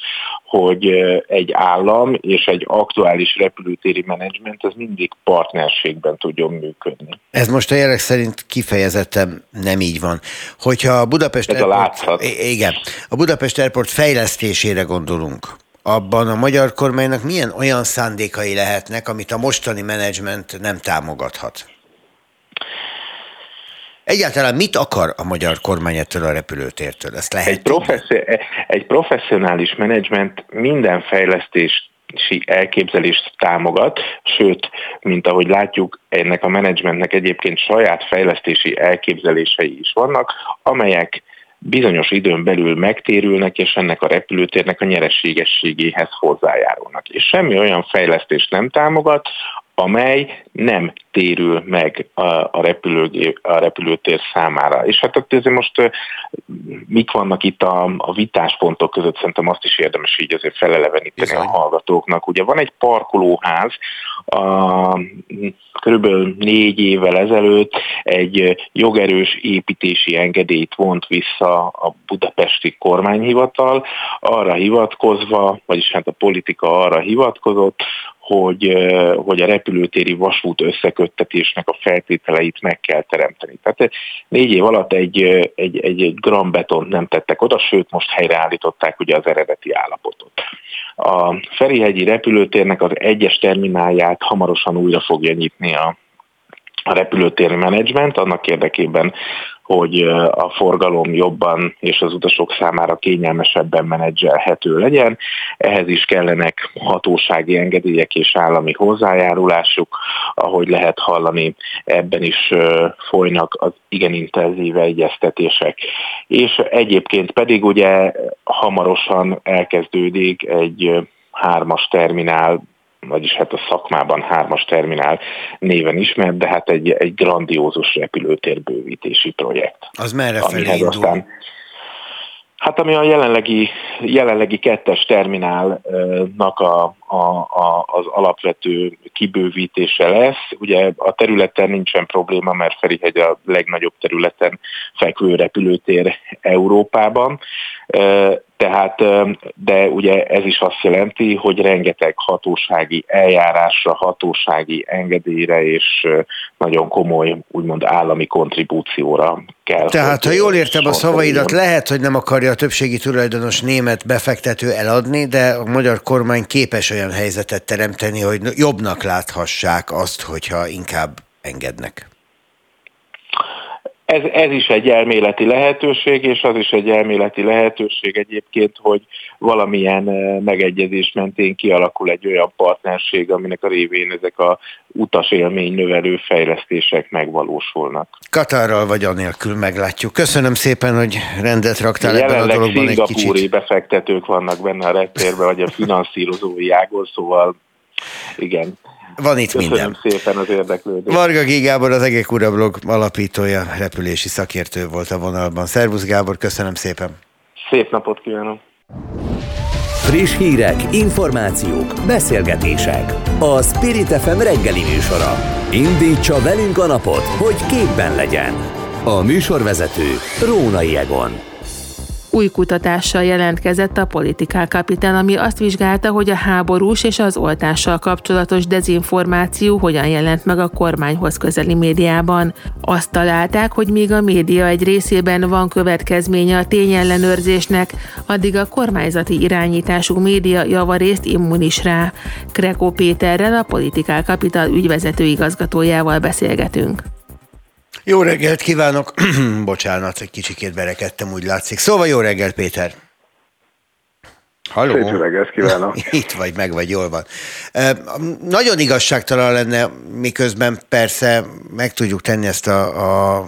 hogy egy állam és egy aktuális repülőtéri menedzsment ez mindig partnerségben tudjon működni. Ez most a jelek szerint kifejezetten nem így van. Hogyha a Budapest Ez Airport, a igen, a Budapest Airport fejlesztésére gondolunk, abban a magyar kormánynak milyen olyan szándékai lehetnek, amit a mostani menedzsment nem támogathat? Egyáltalán mit akar a magyar kormány ettől a repülőtértől? Ezt lehet egy, profeszi- egy professzionális menedzsment minden fejlesztést elképzelést támogat, sőt, mint ahogy látjuk, ennek a menedzsmentnek egyébként saját fejlesztési elképzelései is vannak, amelyek bizonyos időn belül megtérülnek, és ennek a repülőtérnek a nyereségességéhez hozzájárulnak. És semmi olyan fejlesztést nem támogat, amely nem térül meg a, repülőgép, a repülőtér számára. És hát azért most mik vannak itt a, a vitáspontok között, szerintem azt is érdemes így azért feleleveníteni a hallgatóknak. Ugye van egy parkolóház, a, körülbelül négy évvel ezelőtt egy jogerős építési engedélyt vont vissza a budapesti kormányhivatal, arra hivatkozva, vagyis hát a politika arra hivatkozott, hogy, hogy a repülőtéri vasút összeköttetésnek a feltételeit meg kell teremteni. Tehát négy év alatt egy, egy, egy, egy gram beton nem tettek oda, sőt most helyreállították ugye az eredeti állapotot. A Ferihegyi repülőtérnek az egyes terminálját hamarosan újra fogja nyitni a a repülőtéri menedzsment annak érdekében, hogy a forgalom jobban és az utasok számára kényelmesebben menedzselhető legyen. Ehhez is kellenek hatósági engedélyek és állami hozzájárulásuk, ahogy lehet hallani, ebben is folynak az igen intenzív egyeztetések. És egyébként pedig ugye hamarosan elkezdődik egy hármas terminál vagyis hát a szakmában hármas terminál néven ismert, de hát egy, egy grandiózus repülőtérbővítési projekt. Az merre felé indul? Aztán, Hát ami a jelenlegi, jelenlegi kettes terminálnak a, a, a, az alapvető kibővítése lesz. Ugye a területen nincsen probléma, mert Ferihegy a legnagyobb területen fekvő repülőtér Európában. Tehát, de ugye ez is azt jelenti, hogy rengeteg hatósági eljárásra, hatósági engedélyre és nagyon komoly, úgymond állami kontribúcióra kell. Tehát, ha jól értem a szavaidat, lehet, hogy nem akarja a többségi tulajdonos német befektető eladni, de a magyar kormány képes olyan helyzetet teremteni, hogy jobbnak láthassák azt, hogyha inkább engednek. Ez, ez is egy elméleti lehetőség, és az is egy elméleti lehetőség egyébként, hogy valamilyen megegyezés mentén kialakul egy olyan partnerség, aminek a révén ezek a utasélmény növelő fejlesztések megvalósulnak. Katarral vagy anélkül meglátjuk. Köszönöm szépen, hogy rendet raktál Jelenleg ebben a dologban egy kicsit. befektetők vannak benne a reptérben, vagy a finanszírozói ágon, szóval igen, van itt Köszönöm minden. szépen az érdeklődést. Varga G. Gábor, az Egek Ura blog alapítója, repülési szakértő volt a vonalban. Szervusz Gábor, köszönöm szépen. Szép napot kívánok. Friss hírek, információk, beszélgetések. A Spirit FM reggeli műsora. Indítsa velünk a napot, hogy képben legyen. A műsorvezető Rónai Egon. Új kutatással jelentkezett a Politikál Kapitál, ami azt vizsgálta, hogy a háborús és az oltással kapcsolatos dezinformáció hogyan jelent meg a kormányhoz közeli médiában. Azt találták, hogy míg a média egy részében van következménye a tényellenőrzésnek, addig a kormányzati irányítású média javarészt immunis rá. Krekó Péterrel, a Politikál Kapitál ügyvezető igazgatójával beszélgetünk. Jó reggelt kívánok! Bocsánat, egy kicsikét berekedtem, úgy látszik. Szóval jó reggelt, Péter! Halló? Szép reggelt kívánok! Itt vagy, meg vagy, jól van. Nagyon igazságtalan lenne, miközben persze meg tudjuk tenni ezt a, a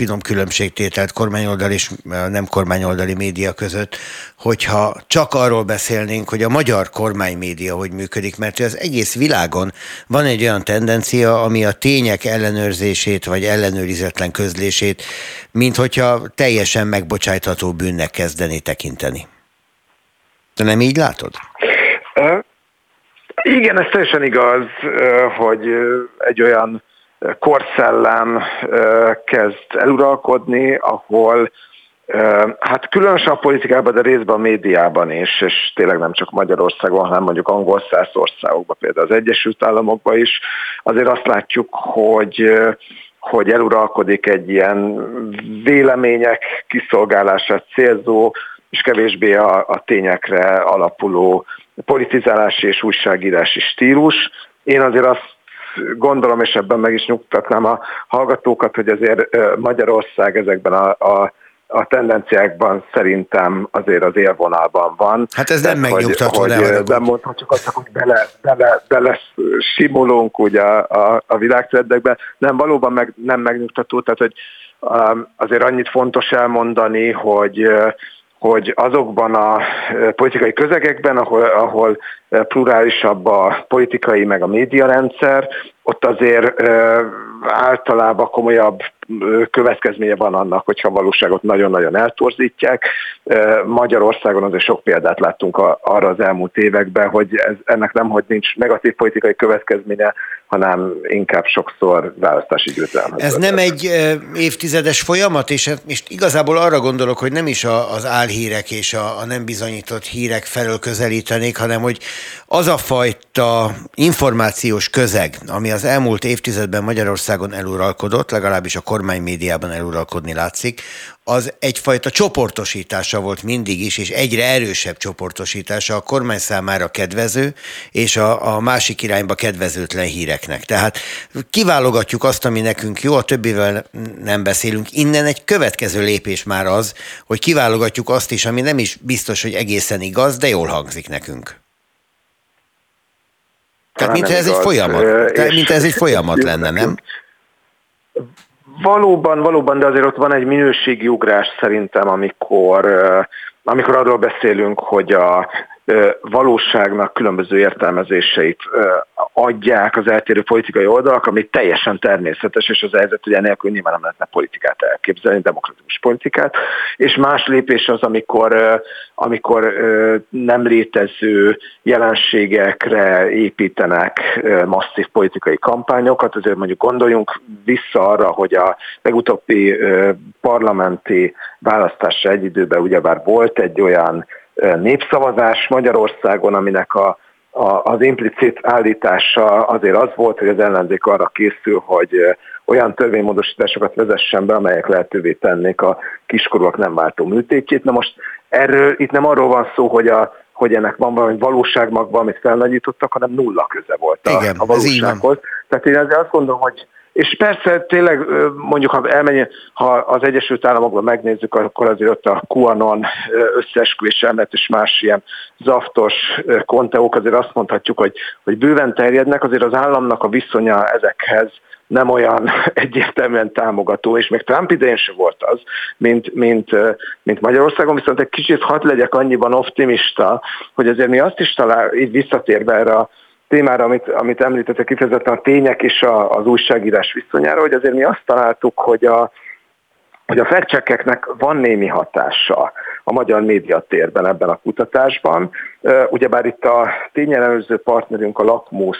finom különbségtételt kormányoldali és nem kormányoldali média között, hogyha csak arról beszélnénk, hogy a magyar kormánymédia hogy működik, mert az egész világon van egy olyan tendencia, ami a tények ellenőrzését vagy ellenőrizetlen közlését, mint hogyha teljesen megbocsájtható bűnnek kezdeni tekinteni. De nem így látod? Igen, ez teljesen igaz, hogy egy olyan korszellem kezd eluralkodni, ahol Hát különösen a politikában, de részben a médiában is, és tényleg nem csak Magyarországon, hanem mondjuk angol száz országokban, például az Egyesült Államokban is, azért azt látjuk, hogy hogy eluralkodik egy ilyen vélemények kiszolgálását célzó, és kevésbé a, a tényekre alapuló politizálási és újságírási stílus. Én azért azt gondolom, és ebben meg is nyugtatnám a hallgatókat, hogy azért Magyarország ezekben a, a a tendenciákban szerintem azért az élvonalban van. Hát ez nem megnyugtató, hogy, hogy nem mondhatjuk azt, hogy bele, bele, bele simulunk ugye a, a, a világtrendekbe. Nem, valóban meg, nem megnyugtató, tehát hogy azért annyit fontos elmondani, hogy hogy azokban a politikai közegekben, ahol, ahol plurálisabb a politikai meg a médiarendszer, ott azért általában komolyabb következménye van annak, hogyha valóságot nagyon-nagyon eltorzítják. Magyarországon azért sok példát láttunk arra az elmúlt években, hogy ez, ennek nem, hogy nincs negatív politikai következménye, hanem inkább sokszor választási győzelmet. Ez nem egy évtizedes folyamat, és, és igazából arra gondolok, hogy nem is az álhírek és a, a nem bizonyított hírek felől közelítenék, hanem hogy az a fajta információs közeg, ami az elmúlt évtizedben Magyarországon eluralkodott, legalábbis a kormánymédiában eluralkodni látszik, az egyfajta csoportosítása volt mindig is, és egyre erősebb csoportosítása a kormány számára kedvező, és a, a másik irányba kedvezőtlen híreknek. Tehát kiválogatjuk azt, ami nekünk jó, a többivel nem beszélünk. Innen egy következő lépés már az, hogy kiválogatjuk azt is, ami nem is biztos, hogy egészen igaz, de jól hangzik nekünk. Tehát mintha ez igaz. egy folyamat, tehát mintha ez egy folyamat lenne, nem? Valóban, valóban, de azért ott van egy minőségi ugrás szerintem, amikor, amikor arról beszélünk, hogy a valóságnak különböző értelmezéseit adják az eltérő politikai oldalak, ami teljesen természetes, és az helyzet, hogy enélkül nyilván nem lehetne politikát elképzelni, demokratikus politikát, és más lépés az, amikor, amikor nem létező jelenségekre építenek masszív politikai kampányokat, azért mondjuk gondoljunk vissza arra, hogy a legutóbbi parlamenti választásra egy időben ugyebár volt egy olyan népszavazás Magyarországon, aminek a, a, az implicit állítása azért az volt, hogy az ellenzék arra készül, hogy olyan törvénymódosításokat vezessen be, amelyek lehetővé tennék a kiskorúak nem váltó műtétjét. Na most erről itt nem arról van szó, hogy a hogy ennek van valami valóságmagva, amit felnagyítottak, hanem nulla köze volt a, Igen, a valósághoz. Tehát én azért azt gondolom, hogy és persze tényleg mondjuk, ha elmenj, ha az Egyesült Államokban megnézzük, akkor azért ott a QAnon összeesküvés elmélet és más ilyen zaftos konteók, azért azt mondhatjuk, hogy, hogy bőven terjednek, azért az államnak a viszonya ezekhez nem olyan egyértelműen támogató, és még Trump idején sem volt az, mint, mint, mint Magyarországon, viszont egy kicsit hadd legyek annyiban optimista, hogy azért mi azt is talál, így visszatérve erre a témára, amit, amit említettek kifejezetten a tények és a, az újságírás viszonyára, hogy azért mi azt találtuk, hogy a, hogy a fact van némi hatása a magyar médiatérben ebben a kutatásban. Ugyebár itt a tényellenőrző partnerünk a Lakmus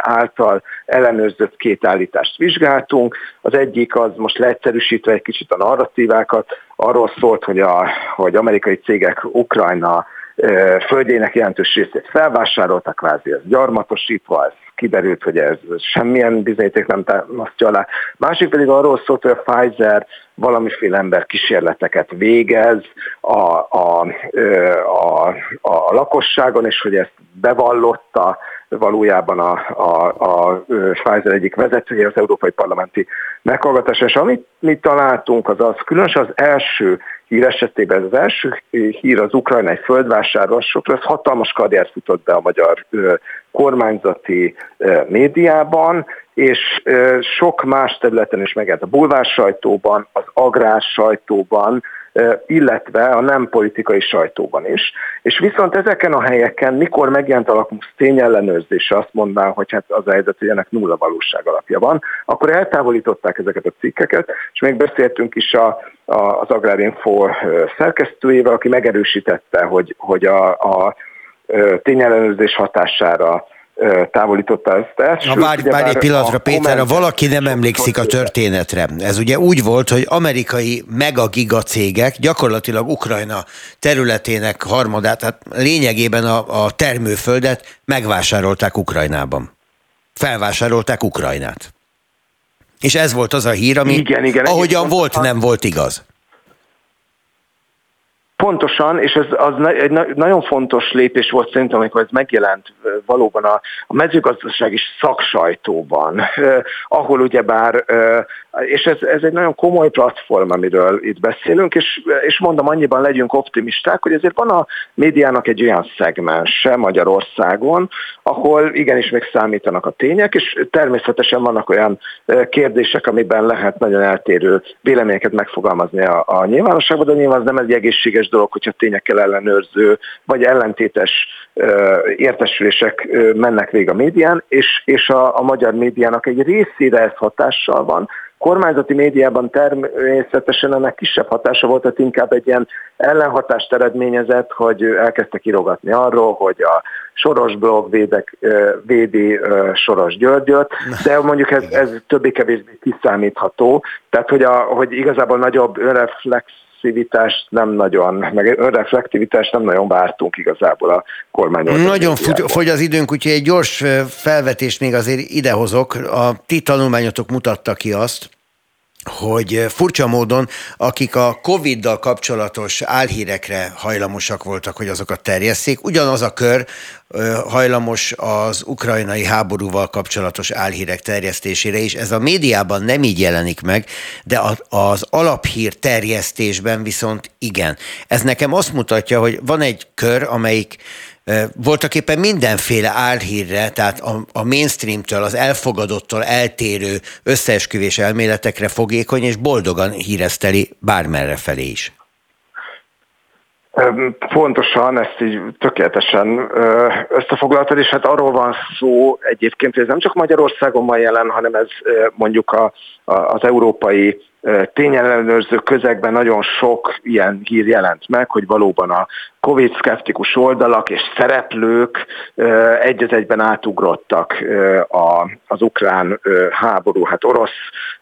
által ellenőrzött két állítást vizsgáltunk. Az egyik az most leegyszerűsítve egy kicsit a narratívákat, arról szólt, hogy, a, hogy amerikai cégek Ukrajna földjének jelentős részét felvásároltak, kvázi ez gyarmatosítva, ez kiderült, hogy ez semmilyen bizonyíték nem támasztja alá. Másik pedig arról szólt, hogy a Pfizer valamiféle ember kísérleteket végez a, a, a, a lakosságon, és hogy ezt bevallotta valójában a, a, a Pfizer egyik vezetője az Európai Parlamenti meghallgatása. És amit mi találtunk, az az, különösen az első hír esetében, az első hír az ukrajnai földvásárlásokról, az hatalmas karriert futott be a magyar kormányzati médiában, és sok más területen is megjelent a bulvár sajtóban, az agrár sajtóban, illetve a nem politikai sajtóban is. És viszont ezeken a helyeken, mikor megjelent a lakmus tényellenőrzése, azt mondanám, hogy hát az a helyzet, hogy ennek nulla valóság alapja van, akkor eltávolították ezeket a cikkeket, és még beszéltünk is a, a, az Agrárinfo szerkesztőjével, aki megerősítette, hogy, hogy a, a tényellenőrzés hatására távolította ezt el. Na várj, várj egy pillanatra, Péter, ha valaki nem emlékszik a történetre, ez ugye úgy volt, hogy amerikai megagiga cégek gyakorlatilag Ukrajna területének harmadát, tehát lényegében a, a termőföldet megvásárolták Ukrajnában. Felvásárolták Ukrajnát. És ez volt az a hír, ami igen, igen, ahogyan volt, nem volt igaz. Pontosan, és ez az egy nagyon fontos lépés volt szerintem, amikor ez megjelent valóban a, mezőgazdasági szaksajtóban, ahol ugyebár, és ez, ez egy nagyon komoly platform, amiről itt beszélünk, és, és mondom, annyiban legyünk optimisták, hogy ezért van a médiának egy olyan szegmense Magyarországon, ahol igenis még számítanak a tények, és természetesen vannak olyan kérdések, amiben lehet nagyon eltérő véleményeket megfogalmazni a, a nyilvánosságban, de nyilván az nem egy egészséges dolog, hogyha tényekkel ellenőrző, vagy ellentétes értesülések mennek végig a médián, és, és a, a magyar médiának egy részére ez hatással van, kormányzati médiában természetesen ennek kisebb hatása volt, tehát inkább egy ilyen ellenhatást eredményezett, hogy elkezdtek írogatni arról, hogy a Soros blog védek, védi Soros Györgyöt, de mondjuk ez, ez többé-kevésbé kiszámítható, tehát hogy, a, hogy igazából nagyobb önreflex reflexivitást nem nagyon, meg reflektivitást nem nagyon vártunk igazából a kormányon. Nagyon fogy az időnk, úgyhogy egy gyors felvetést még azért idehozok. A ti tanulmányotok mutatta ki azt, hogy furcsa módon, akik a Covid-dal kapcsolatos álhírekre hajlamosak voltak, hogy azokat terjesszék, ugyanaz a kör hajlamos az ukrajnai háborúval kapcsolatos álhírek terjesztésére is. Ez a médiában nem így jelenik meg, de az alaphír terjesztésben viszont igen. Ez nekem azt mutatja, hogy van egy kör, amelyik voltak éppen mindenféle álhírre, tehát a, a mainstreamtől, az elfogadottól eltérő összeesküvés elméletekre fogékony, és boldogan híreszteli bármerre felé is. Pontosan, ezt így tökéletesen összefoglaltad, és hát arról van szó egyébként, hogy ez nem csak Magyarországon van jelen, hanem ez mondjuk a, a, az európai tényellenőrző közegben nagyon sok ilyen hír jelent meg, hogy valóban a Covid-szkeptikus oldalak és szereplők egy egyben átugrottak az ukrán háború, hát orosz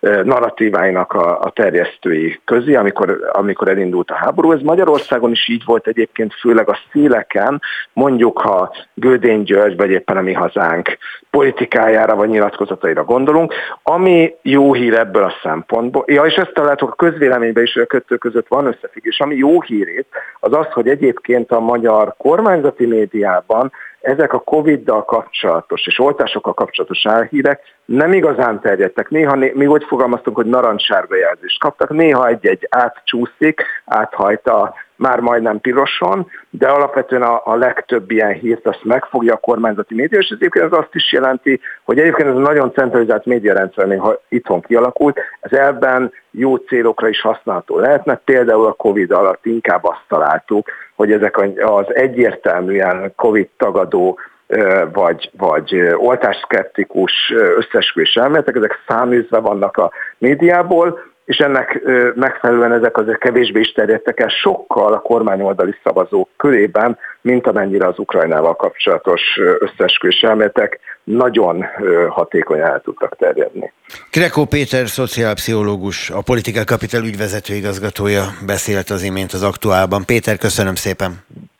narratíváinak a terjesztői közé, amikor, amikor elindult a háború. Ez Magyarországon is így volt egyébként, főleg a széleken, mondjuk ha Gödény György, vagy éppen a mi hazánk politikájára vagy nyilatkozataira gondolunk, ami jó hír ebből a szempontból. Ja, és ezt találtuk a közvéleményben is, hogy a kettő között van összefüggés. Ami jó hírét, az az, hogy egyébként a magyar kormányzati médiában ezek a Covid-dal kapcsolatos és oltásokkal kapcsolatos álhírek nem igazán terjedtek. Néha mi úgy fogalmaztunk, hogy narancssárga jelzést kaptak, néha egy-egy átcsúszik, áthajt a már majdnem piroson, de alapvetően a, a legtöbb ilyen hírt azt megfogja a kormányzati média, és ez ez azt is jelenti, hogy egyébként ez a nagyon centralizált médiarendszer, ha itthon kialakult, ez elben jó célokra is használható lehetne. Például a Covid alatt inkább azt találtuk, hogy ezek az egyértelműen Covid tagadó vagy, vagy oltásszkeptikus összesküvés elméletek, ezek száműzve vannak a médiából, és ennek megfelelően ezek azért kevésbé is terjedtek el sokkal a kormányoldali szavazók körében, mint amennyire az Ukrajnával kapcsolatos összesküvés elméletek nagyon hatékonyan el tudtak terjedni. Krekó Péter, szociálpszichológus, a Political Capital ügyvezető igazgatója beszélt az imént az aktuálban. Péter, köszönöm szépen!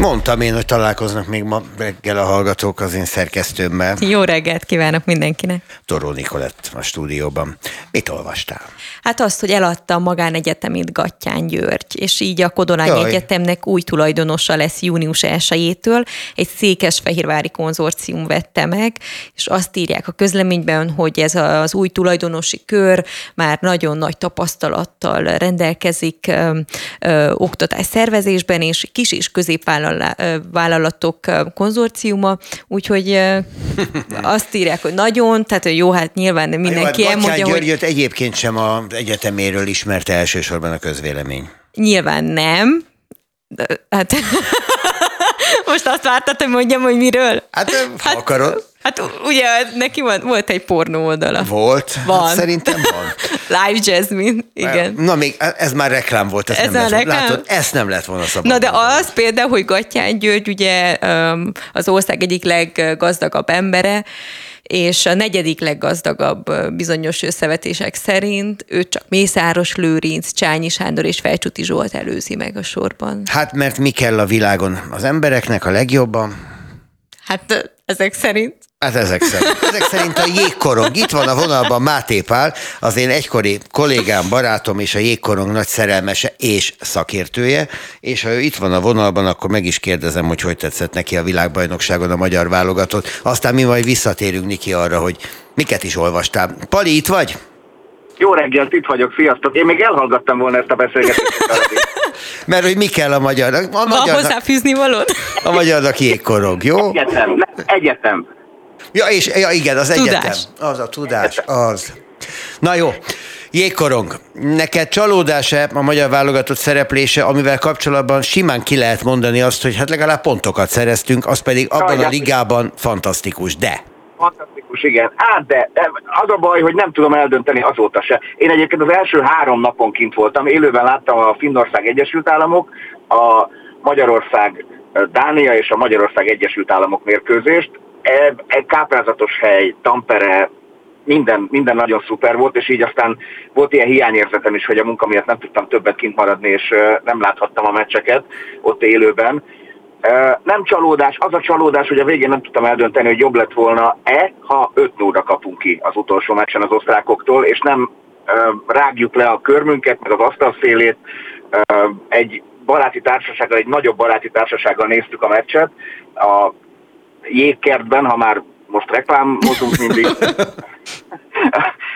Mondtam én, hogy találkoznak még ma reggel a hallgatók az én szerkesztőmmel. Jó reggelt kívánok mindenkinek. Toró Nikolett a stúdióban. Mit olvastál? Hát azt, hogy eladta a magánegyetemét Gattyán György, és így a Kodolány Jaj. Egyetemnek új tulajdonosa lesz június 1-től. Egy székesfehérvári konzorcium vette meg, és azt írják a közleményben, hogy ez az új tulajdonosi kör már nagyon nagy tapasztalattal rendelkezik ö, ö, oktatás szervezésben, és kis és középvállalatok konzorciuma, úgyhogy azt írják, hogy nagyon, tehát jó, hát nyilván mindenki hát elmondja, hogy... egyébként sem a egyeteméről ismerte elsősorban a közvélemény? Nyilván nem. De, hát most azt vártad, hogy mondjam, hogy miről? Hát, hát akarod. Hát ugye neki van, volt egy pornó oldala. Volt? Hát van. Hát szerintem van. Live Jasmine, igen. Na még, ez már reklám volt, ezt, ez nem, lett, reklám? Látod, ezt nem lett volna szabad. Na de az például, hogy Gattyán György ugye az ország egyik leggazdagabb embere, és a negyedik leggazdagabb bizonyos összevetések szerint ő csak Mészáros Lőrinc, Csányi Sándor és Felcsuti Zsolt előzi meg a sorban. Hát mert mi kell a világon? Az embereknek a legjobban? Hát ezek szerint Hát ezek szerint. Ezek szerint a jégkorong. Itt van a vonalban Máté Pál, az én egykori kollégám, barátom és a jégkorong nagy szerelmese és szakértője, és ha ő itt van a vonalban, akkor meg is kérdezem, hogy hogy tetszett neki a világbajnokságon a magyar válogatott. Aztán mi majd visszatérünk Niki arra, hogy miket is olvastál. Pali, itt vagy? Jó reggelt, itt vagyok, sziasztok. Én még elhallgattam volna ezt a beszélgetést. Mert hogy mi kell a magyarnak? A Van magyarnak, hozzáfűzni valót? A magyarnak jégkorong, jó? Egyetem, egyetem. Ja, és ja, igen, az tudás. egyetem. Az a tudás, az. Na jó, Jégkorong, neked csalódás-e a magyar válogatott szereplése, amivel kapcsolatban simán ki lehet mondani azt, hogy hát legalább pontokat szereztünk, az pedig abban a ligában fantasztikus, de... Fantasztikus, igen. Hát de az a baj, hogy nem tudom eldönteni azóta se. Én egyébként az első három napon kint voltam, élőben láttam a Finnország Egyesült Államok, a Magyarország Dánia és a Magyarország Egyesült Államok mérkőzést egy káprázatos hely, Tampere, minden, minden nagyon szuper volt, és így aztán volt ilyen hiányérzetem is, hogy a munka miatt nem tudtam többet kint maradni, és nem láthattam a meccseket ott élőben. Nem csalódás, az a csalódás, hogy a végén nem tudtam eldönteni, hogy jobb lett volna-e, ha 5 0 kapunk ki az utolsó meccsen az osztrákoktól, és nem rágjuk le a körmünket, meg az asztalszélét. Egy baráti társasággal, egy nagyobb baráti társasággal néztük a meccset. A jégkertben, ha már most reklámozunk mindig.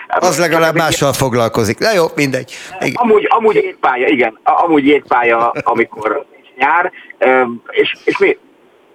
az legalább mással foglalkozik. Na jó, mindegy. Igen. Amúgy, amúgy jégpálya, igen. Amúgy jégpálya, amikor nyár. És, és mi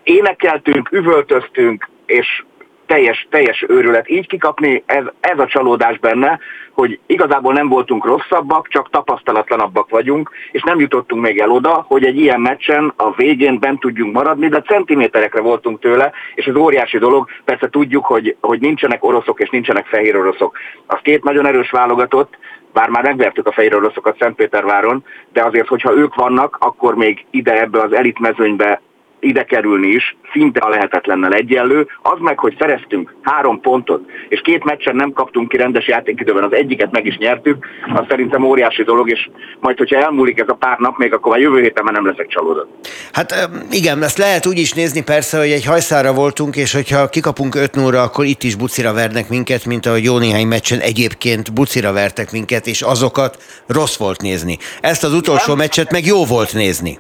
énekeltünk, üvöltöztünk, és teljes, teljes őrület. Így kikapni, ez, ez a csalódás benne, hogy igazából nem voltunk rosszabbak, csak tapasztalatlanabbak vagyunk, és nem jutottunk még el oda, hogy egy ilyen meccsen a végén bent tudjunk maradni, de centiméterekre voltunk tőle, és ez óriási dolog. Persze tudjuk, hogy, hogy nincsenek oroszok és nincsenek fehér oroszok. Az két nagyon erős válogatott, bár már megvertük a fehér oroszokat Szentpéterváron, de azért, hogyha ők vannak, akkor még ide ebbe az elitmezőnybe ide kerülni is szinte a lehetetlennel egyenlő. Az meg, hogy szereztünk három pontot, és két meccsen nem kaptunk ki rendes játékidőben, az egyiket meg is nyertük, az szerintem óriási dolog, és majd, hogyha elmúlik ez a pár nap, még akkor a jövő héten már nem leszek csalódott. Hát igen, ezt lehet úgy is nézni persze, hogy egy hajszára voltunk, és hogyha kikapunk 5 0 akkor itt is bucira vernek minket, mint ahogy jó néhány meccsen egyébként bucira vertek minket, és azokat rossz volt nézni. Ezt az utolsó meccset meg jó volt nézni.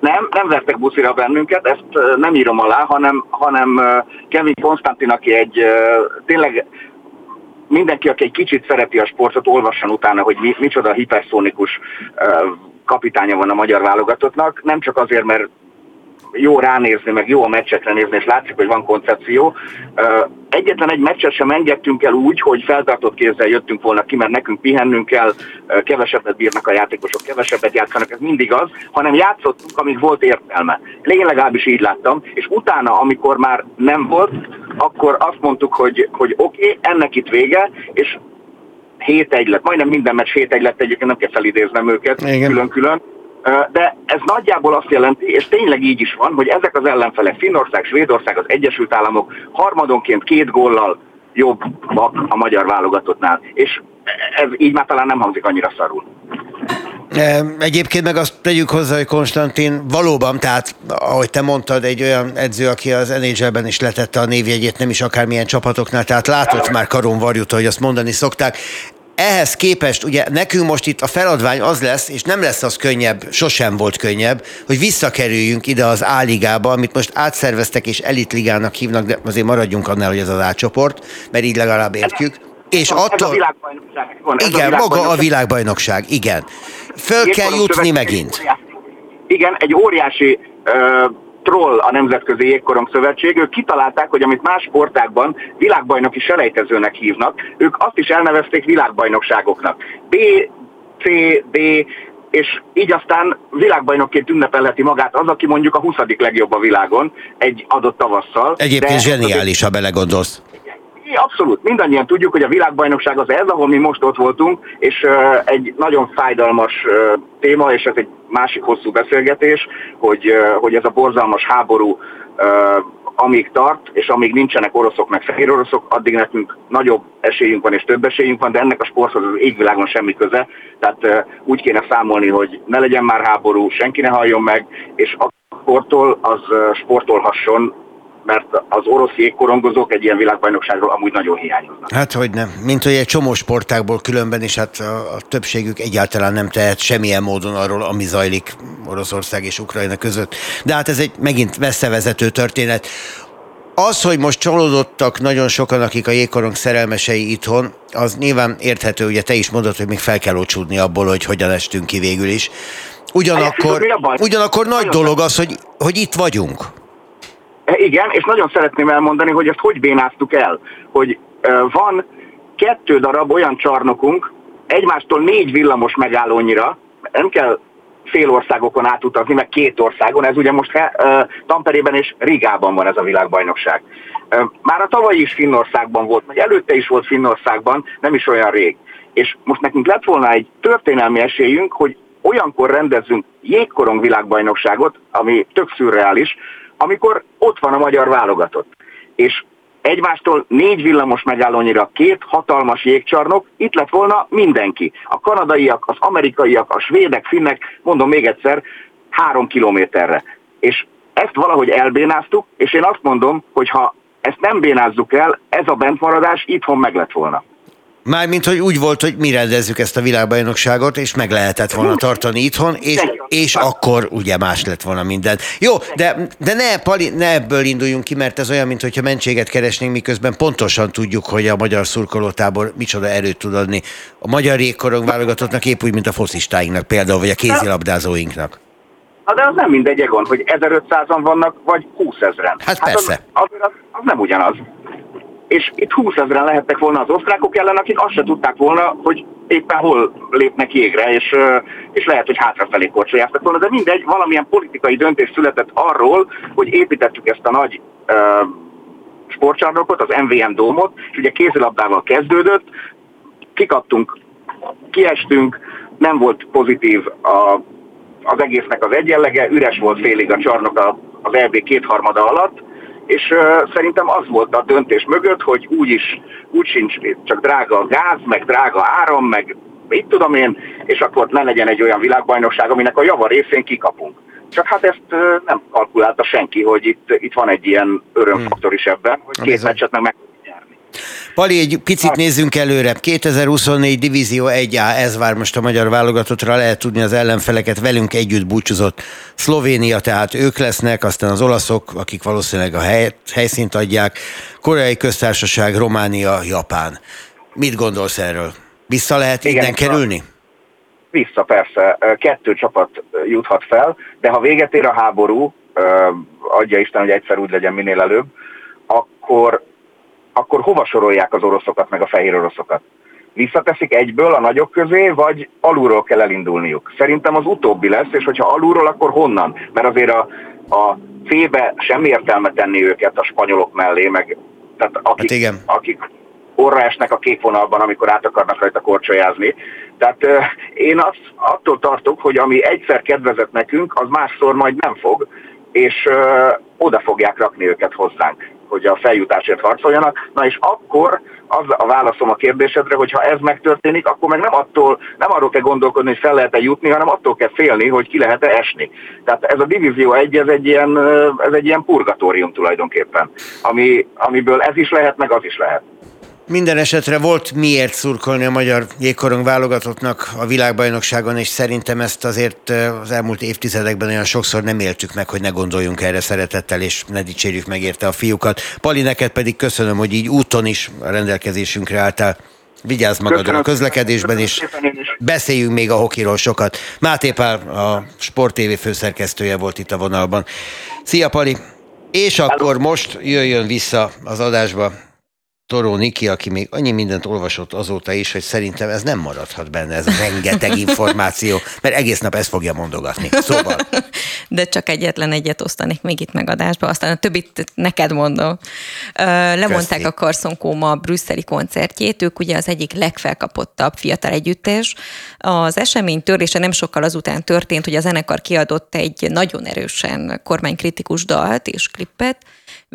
Nem, nem vertek buszira bennünket, ezt nem írom alá, hanem, hanem Kevin Konstantin, aki egy tényleg mindenki, aki egy kicsit szereti a sportot, olvasson utána, hogy mi, micsoda hiperszónikus kapitánya van a magyar válogatottnak. Nem csak azért, mert jó ránézni, meg jó a meccsekre nézni, és látszik, hogy van koncepció. Egyetlen egy meccset sem engedtünk el úgy, hogy feltartott kézzel jöttünk volna ki, mert nekünk pihennünk kell, kevesebbet bírnak a játékosok, kevesebbet játszanak, ez mindig az, hanem játszottunk, amíg volt értelme. Én legalábbis így láttam, és utána, amikor már nem volt, akkor azt mondtuk, hogy, hogy oké, okay, ennek itt vége, és 7-1 lett, majdnem minden meccs 7-1 lett, egyébként nem kell felidéznem őket külön-külön, de ez nagyjából azt jelenti, és tényleg így is van, hogy ezek az ellenfelek, Finnország, Svédország, az Egyesült Államok harmadonként két góllal jobbak a magyar válogatottnál, és ez így már talán nem hangzik annyira szarul. Egyébként meg azt tegyük hozzá, hogy Konstantin valóban, tehát ahogy te mondtad, egy olyan edző, aki az NHL-ben is letette a névjegyét, nem is akármilyen csapatoknál, tehát látott már karon varjút, hogy azt mondani szokták. Ehhez képest ugye nekünk most itt a feladvány az lesz, és nem lesz az könnyebb, sosem volt könnyebb, hogy visszakerüljünk ide az A-ligába, amit most átszerveztek és elitligának hívnak, de azért maradjunk annál, hogy ez az A-csoport, mert így legalább értjük. És ez attól... a világbajnokság. Van, ez igen, a maga a világbajnokság, igen. Föl kell jutni megint. Igen, egy óriási uh, troll a Nemzetközi Jégkorong Szövetség, ők kitalálták, hogy amit más sportákban világbajnoki selejtezőnek hívnak, ők azt is elnevezték világbajnokságoknak. B, C, D, és így aztán világbajnokként ünnepelheti magát az, aki mondjuk a 20. legjobb a világon egy adott tavasszal. Egyébként zseniális, ha belegondolsz. Abszolút. Mindannyian tudjuk, hogy a világbajnokság az ez, ahol mi most ott voltunk, és egy nagyon fájdalmas téma, és ez egy másik hosszú beszélgetés, hogy, hogy ez a borzalmas háború amíg tart, és amíg nincsenek oroszok meg fehér oroszok, addig nekünk nagyobb esélyünk van és több esélyünk van, de ennek a sporthoz az égvilágon semmi köze. Tehát úgy kéne számolni, hogy ne legyen már háború, senki ne halljon meg, és a sporttól az sportolhasson mert az orosz jégkorongozók egy ilyen világbajnokságról amúgy nagyon hiányoznak. Hát hogy nem, mint hogy egy csomó sportákból különben, és hát a, a többségük egyáltalán nem tehet semmilyen módon arról, ami zajlik Oroszország és Ukrajna között. De hát ez egy megint veszevezető történet. Az, hogy most csalódottak nagyon sokan, akik a jégkorong szerelmesei itthon, az nyilván érthető, ugye te is mondod, hogy még fel kell ocsúdni abból, hogy hogyan estünk ki végül is. Ugyanakkor, ugyanakkor nagy dolog az, hogy, hogy itt vagyunk. Igen, és nagyon szeretném elmondani, hogy ezt hogy bénáztuk el, hogy van kettő darab olyan csarnokunk, egymástól négy villamos megállónyira, nem kell fél országokon átutazni, meg két országon, ez ugye most uh, Tamperében és Rigában van ez a világbajnokság. Már a tavaly is Finnországban volt, vagy előtte is volt Finnországban, nem is olyan rég. És most nekünk lett volna egy történelmi esélyünk, hogy olyankor rendezzünk jégkorong világbajnokságot, ami tök szürreális, amikor ott van a magyar válogatott. És egymástól négy villamos megállónyira két hatalmas jégcsarnok, itt lett volna mindenki. A kanadaiak, az amerikaiak, a svédek, finnek, mondom még egyszer, három kilométerre. És ezt valahogy elbénáztuk, és én azt mondom, hogy ha ezt nem bénázzuk el, ez a bentmaradás itthon meg lett volna. Mármint, hogy úgy volt, hogy mi rendezzük ezt a világbajnokságot, és meg lehetett volna tartani itthon, és, és akkor ugye más lett volna minden. Jó, de, de ne, Pali, ne ebből induljunk ki, mert ez olyan, mintha mentséget keresnénk, miközben pontosan tudjuk, hogy a magyar szurkolótábor micsoda erőt tud adni. A magyar régkorong válogatottnak épp úgy, mint a foszistáinknak például, vagy a kézilabdázóinknak. De az nem mindegy, Egon, hogy 1500-an vannak, vagy 20 ezeren. Hát, hát persze. Az, az, az nem ugyanaz és itt 20 ezeren lehettek volna az osztrákok ellen, akik azt se tudták volna, hogy éppen hol lépnek jégre, és, és lehet, hogy hátrafelé korcsolyáztak volna, de mindegy, valamilyen politikai döntés született arról, hogy építettük ezt a nagy uh, sportcsarnokot, az MVM dómot, és ugye kézilabdával kezdődött, kikaptunk, kiestünk, nem volt pozitív a, az egésznek az egyenlege, üres volt félig a csarnok az EB kétharmada alatt, és szerintem az volt a döntés mögött, hogy úgy is, úgy sincs csak drága a gáz, meg drága áram, meg mit tudom én, és akkor ne legyen egy olyan világbajnokság, aminek a java részén kikapunk. Csak hát ezt nem kalkulálta senki, hogy itt, itt van egy ilyen örömfaktor is ebben, hogy két meccset meg meg Pali, egy picit nézzünk előre. 2024 Divízió 1A, ez vár most a magyar válogatottra, lehet tudni az ellenfeleket, velünk együtt búcsúzott Szlovénia, tehát ők lesznek, aztán az olaszok, akik valószínűleg a hely, helyszínt adják, Koreai Köztársaság, Románia, Japán. Mit gondolsz erről? Vissza lehet Igen, innen kerülni? Vissza persze. Kettő csapat juthat fel, de ha véget ér a háború, adja Isten, hogy egyszer úgy legyen minél előbb, akkor akkor hova sorolják az oroszokat meg a fehér oroszokat? Visszateszik egyből a nagyok közé, vagy alulról kell elindulniuk? Szerintem az utóbbi lesz, és hogyha alulról, akkor honnan? Mert azért a, a C-be semmi értelme tenni őket a spanyolok mellé, meg tehát akik, hát igen. akik orra esnek a kék vonalban, amikor át akarnak rajta korcsolyázni. Tehát euh, én azt, attól tartok, hogy ami egyszer kedvezett nekünk, az másszor majd nem fog, és euh, oda fogják rakni őket hozzánk hogy a feljutásért harcoljanak. Na és akkor az a válaszom a kérdésedre, hogy ha ez megtörténik, akkor meg nem attól, nem arról kell gondolkodni, hogy fel lehet-e jutni, hanem attól kell félni, hogy ki lehet-e esni. Tehát ez a divízió egy, ez egy ilyen, ez egy ilyen purgatórium tulajdonképpen, ami, amiből ez is lehet, meg az is lehet. Minden esetre volt miért szurkolni a magyar jégkorong válogatottnak a világbajnokságon, és szerintem ezt azért az elmúlt évtizedekben olyan sokszor nem éltük meg, hogy ne gondoljunk erre szeretettel, és ne dicsérjük meg érte a fiúkat. Pali, neked pedig köszönöm, hogy így úton is a rendelkezésünkre álltál. Vigyázz magadra Köszönöm. a közlekedésben, és beszéljünk még a hokiról sokat. Máté Pál, a Sport TV főszerkesztője volt itt a vonalban. Szia, Pali! És akkor most jöjjön vissza az adásba Toró Niki, aki még annyi mindent olvasott azóta is, hogy szerintem ez nem maradhat benne, ez a rengeteg információ, mert egész nap ezt fogja mondogatni. Szóval. De csak egyetlen egyet osztanék még itt megadásba, aztán a többit neked mondom. Lemondták Köszi. a Carson Kóma brüsszeli koncertjét, ők ugye az egyik legfelkapottabb fiatal együttes. Az esemény törése nem sokkal azután történt, hogy a zenekar kiadott egy nagyon erősen kormánykritikus dalt és klippet,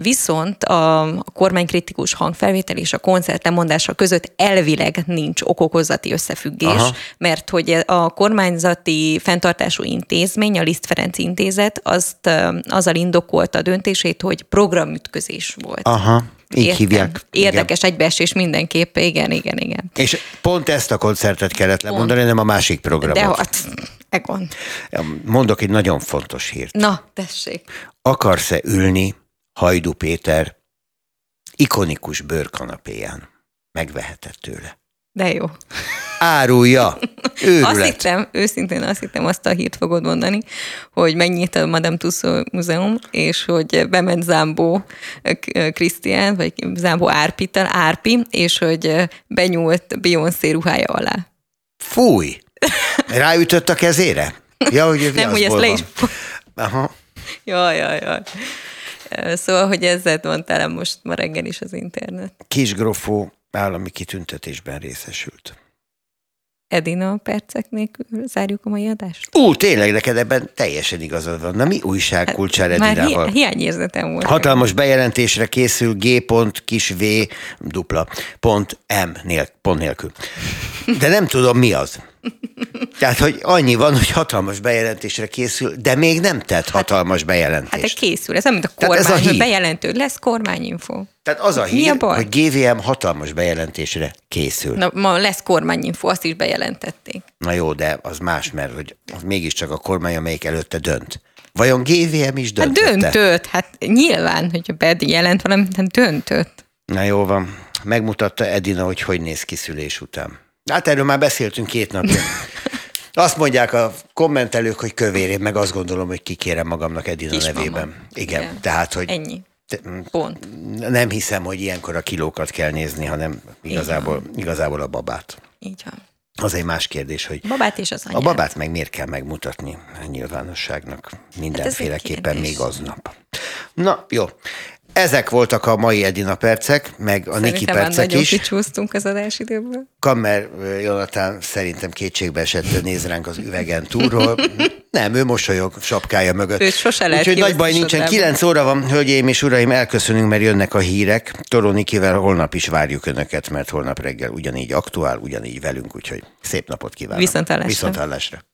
Viszont a kormánykritikus hangfelvétel és a koncert lemondása között elvileg nincs okokozati összefüggés, Aha. mert hogy a kormányzati fenntartású intézmény, a Liszt Ferenc intézet, azt azzal indokolta a döntését, hogy programütközés volt. Aha. Így Értem. hívják. Érdekes igen. egybeesés mindenképp, igen, igen, igen. És pont ezt a koncertet kellett lemondani, nem a másik programot. De hát, Egon. Mondok egy nagyon fontos hírt. Na, tessék. Akarsz-e ülni Hajdu Péter ikonikus bőrkanapéján. Megvehetett tőle. De jó. Árulja. Őrület. Azt hittem, őszintén azt hittem, azt a hírt fogod mondani, hogy megnyit a Madame Tussauds Múzeum, és hogy bement Zámbó Krisztián, vagy Zámbó Árpital, Árpi, és hogy benyúlt Beyoncé ruhája alá. Fúj! Ráütött a kezére? Ja, hogy Nem, hogy ezt le is... Aha. Jaj, jaj, jaj. Szóval, hogy ezzel mondtál most ma reggel is az internet. Kisgrofó állami kitüntetésben részesült. Edina percek nélkül zárjuk a mai adást? Ú, tényleg, neked ebben teljesen igazad van. Na mi újság hát, kulcsár Edinával? Már hi- hiányérzetem volt. Hatalmas bejelentésre készül G. kis V dupla pont M nél, pont nélkül. De nem tudom mi az. Tehát, hogy annyi van, hogy hatalmas bejelentésre készül, de még nem tett hatalmas bejelentést. Hát készül, ez nem mint a kormány, ez a hír. bejelentő, lesz kormányinfo. Tehát az a hír, a hogy GVM hatalmas bejelentésre készül. Na, ma lesz kormányinfo, azt is bejelentették. Na jó, de az más, mert hogy az mégiscsak a kormány, amelyik előtte dönt. Vajon GVM is döntött? Hát döntött, hát nyilván, hogyha jelent valami, hát döntött. Na jó van, megmutatta Edina, hogy hogy néz ki szülés után. Hát erről már beszéltünk két napja. Azt mondják a kommentelők, hogy kövér, én meg azt gondolom, hogy kikérem magamnak Edina Kismama. nevében. Igen, Igen, tehát, hogy... Ennyi. Pont. Nem hiszem, hogy ilyenkor a kilókat kell nézni, hanem igazából, igazából a babát. Így van. Az egy más kérdés, hogy babát és az anyát. a babát meg miért kell megmutatni a nyilvánosságnak mindenféleképpen hát még aznap. Na, jó. Ezek voltak a mai Edina percek, meg a szerintem Niki percek is. Szerintem kicsúsztunk az adásidőből. Kammer Jonathan szerintem kétségbe esett néz ránk az üvegen túlról. Nem, ő mosolyog sapkája mögött. Őt sose lehet Úgyhogy nagy baj nincsen. Kilenc óra van, hölgyeim és uraim, elköszönünk, mert jönnek a hírek. Toró Nikivel holnap is várjuk Önöket, mert holnap reggel ugyanígy aktuál, ugyanígy velünk, úgyhogy szép napot kívánok. Viszontállásra. Viszontállásra.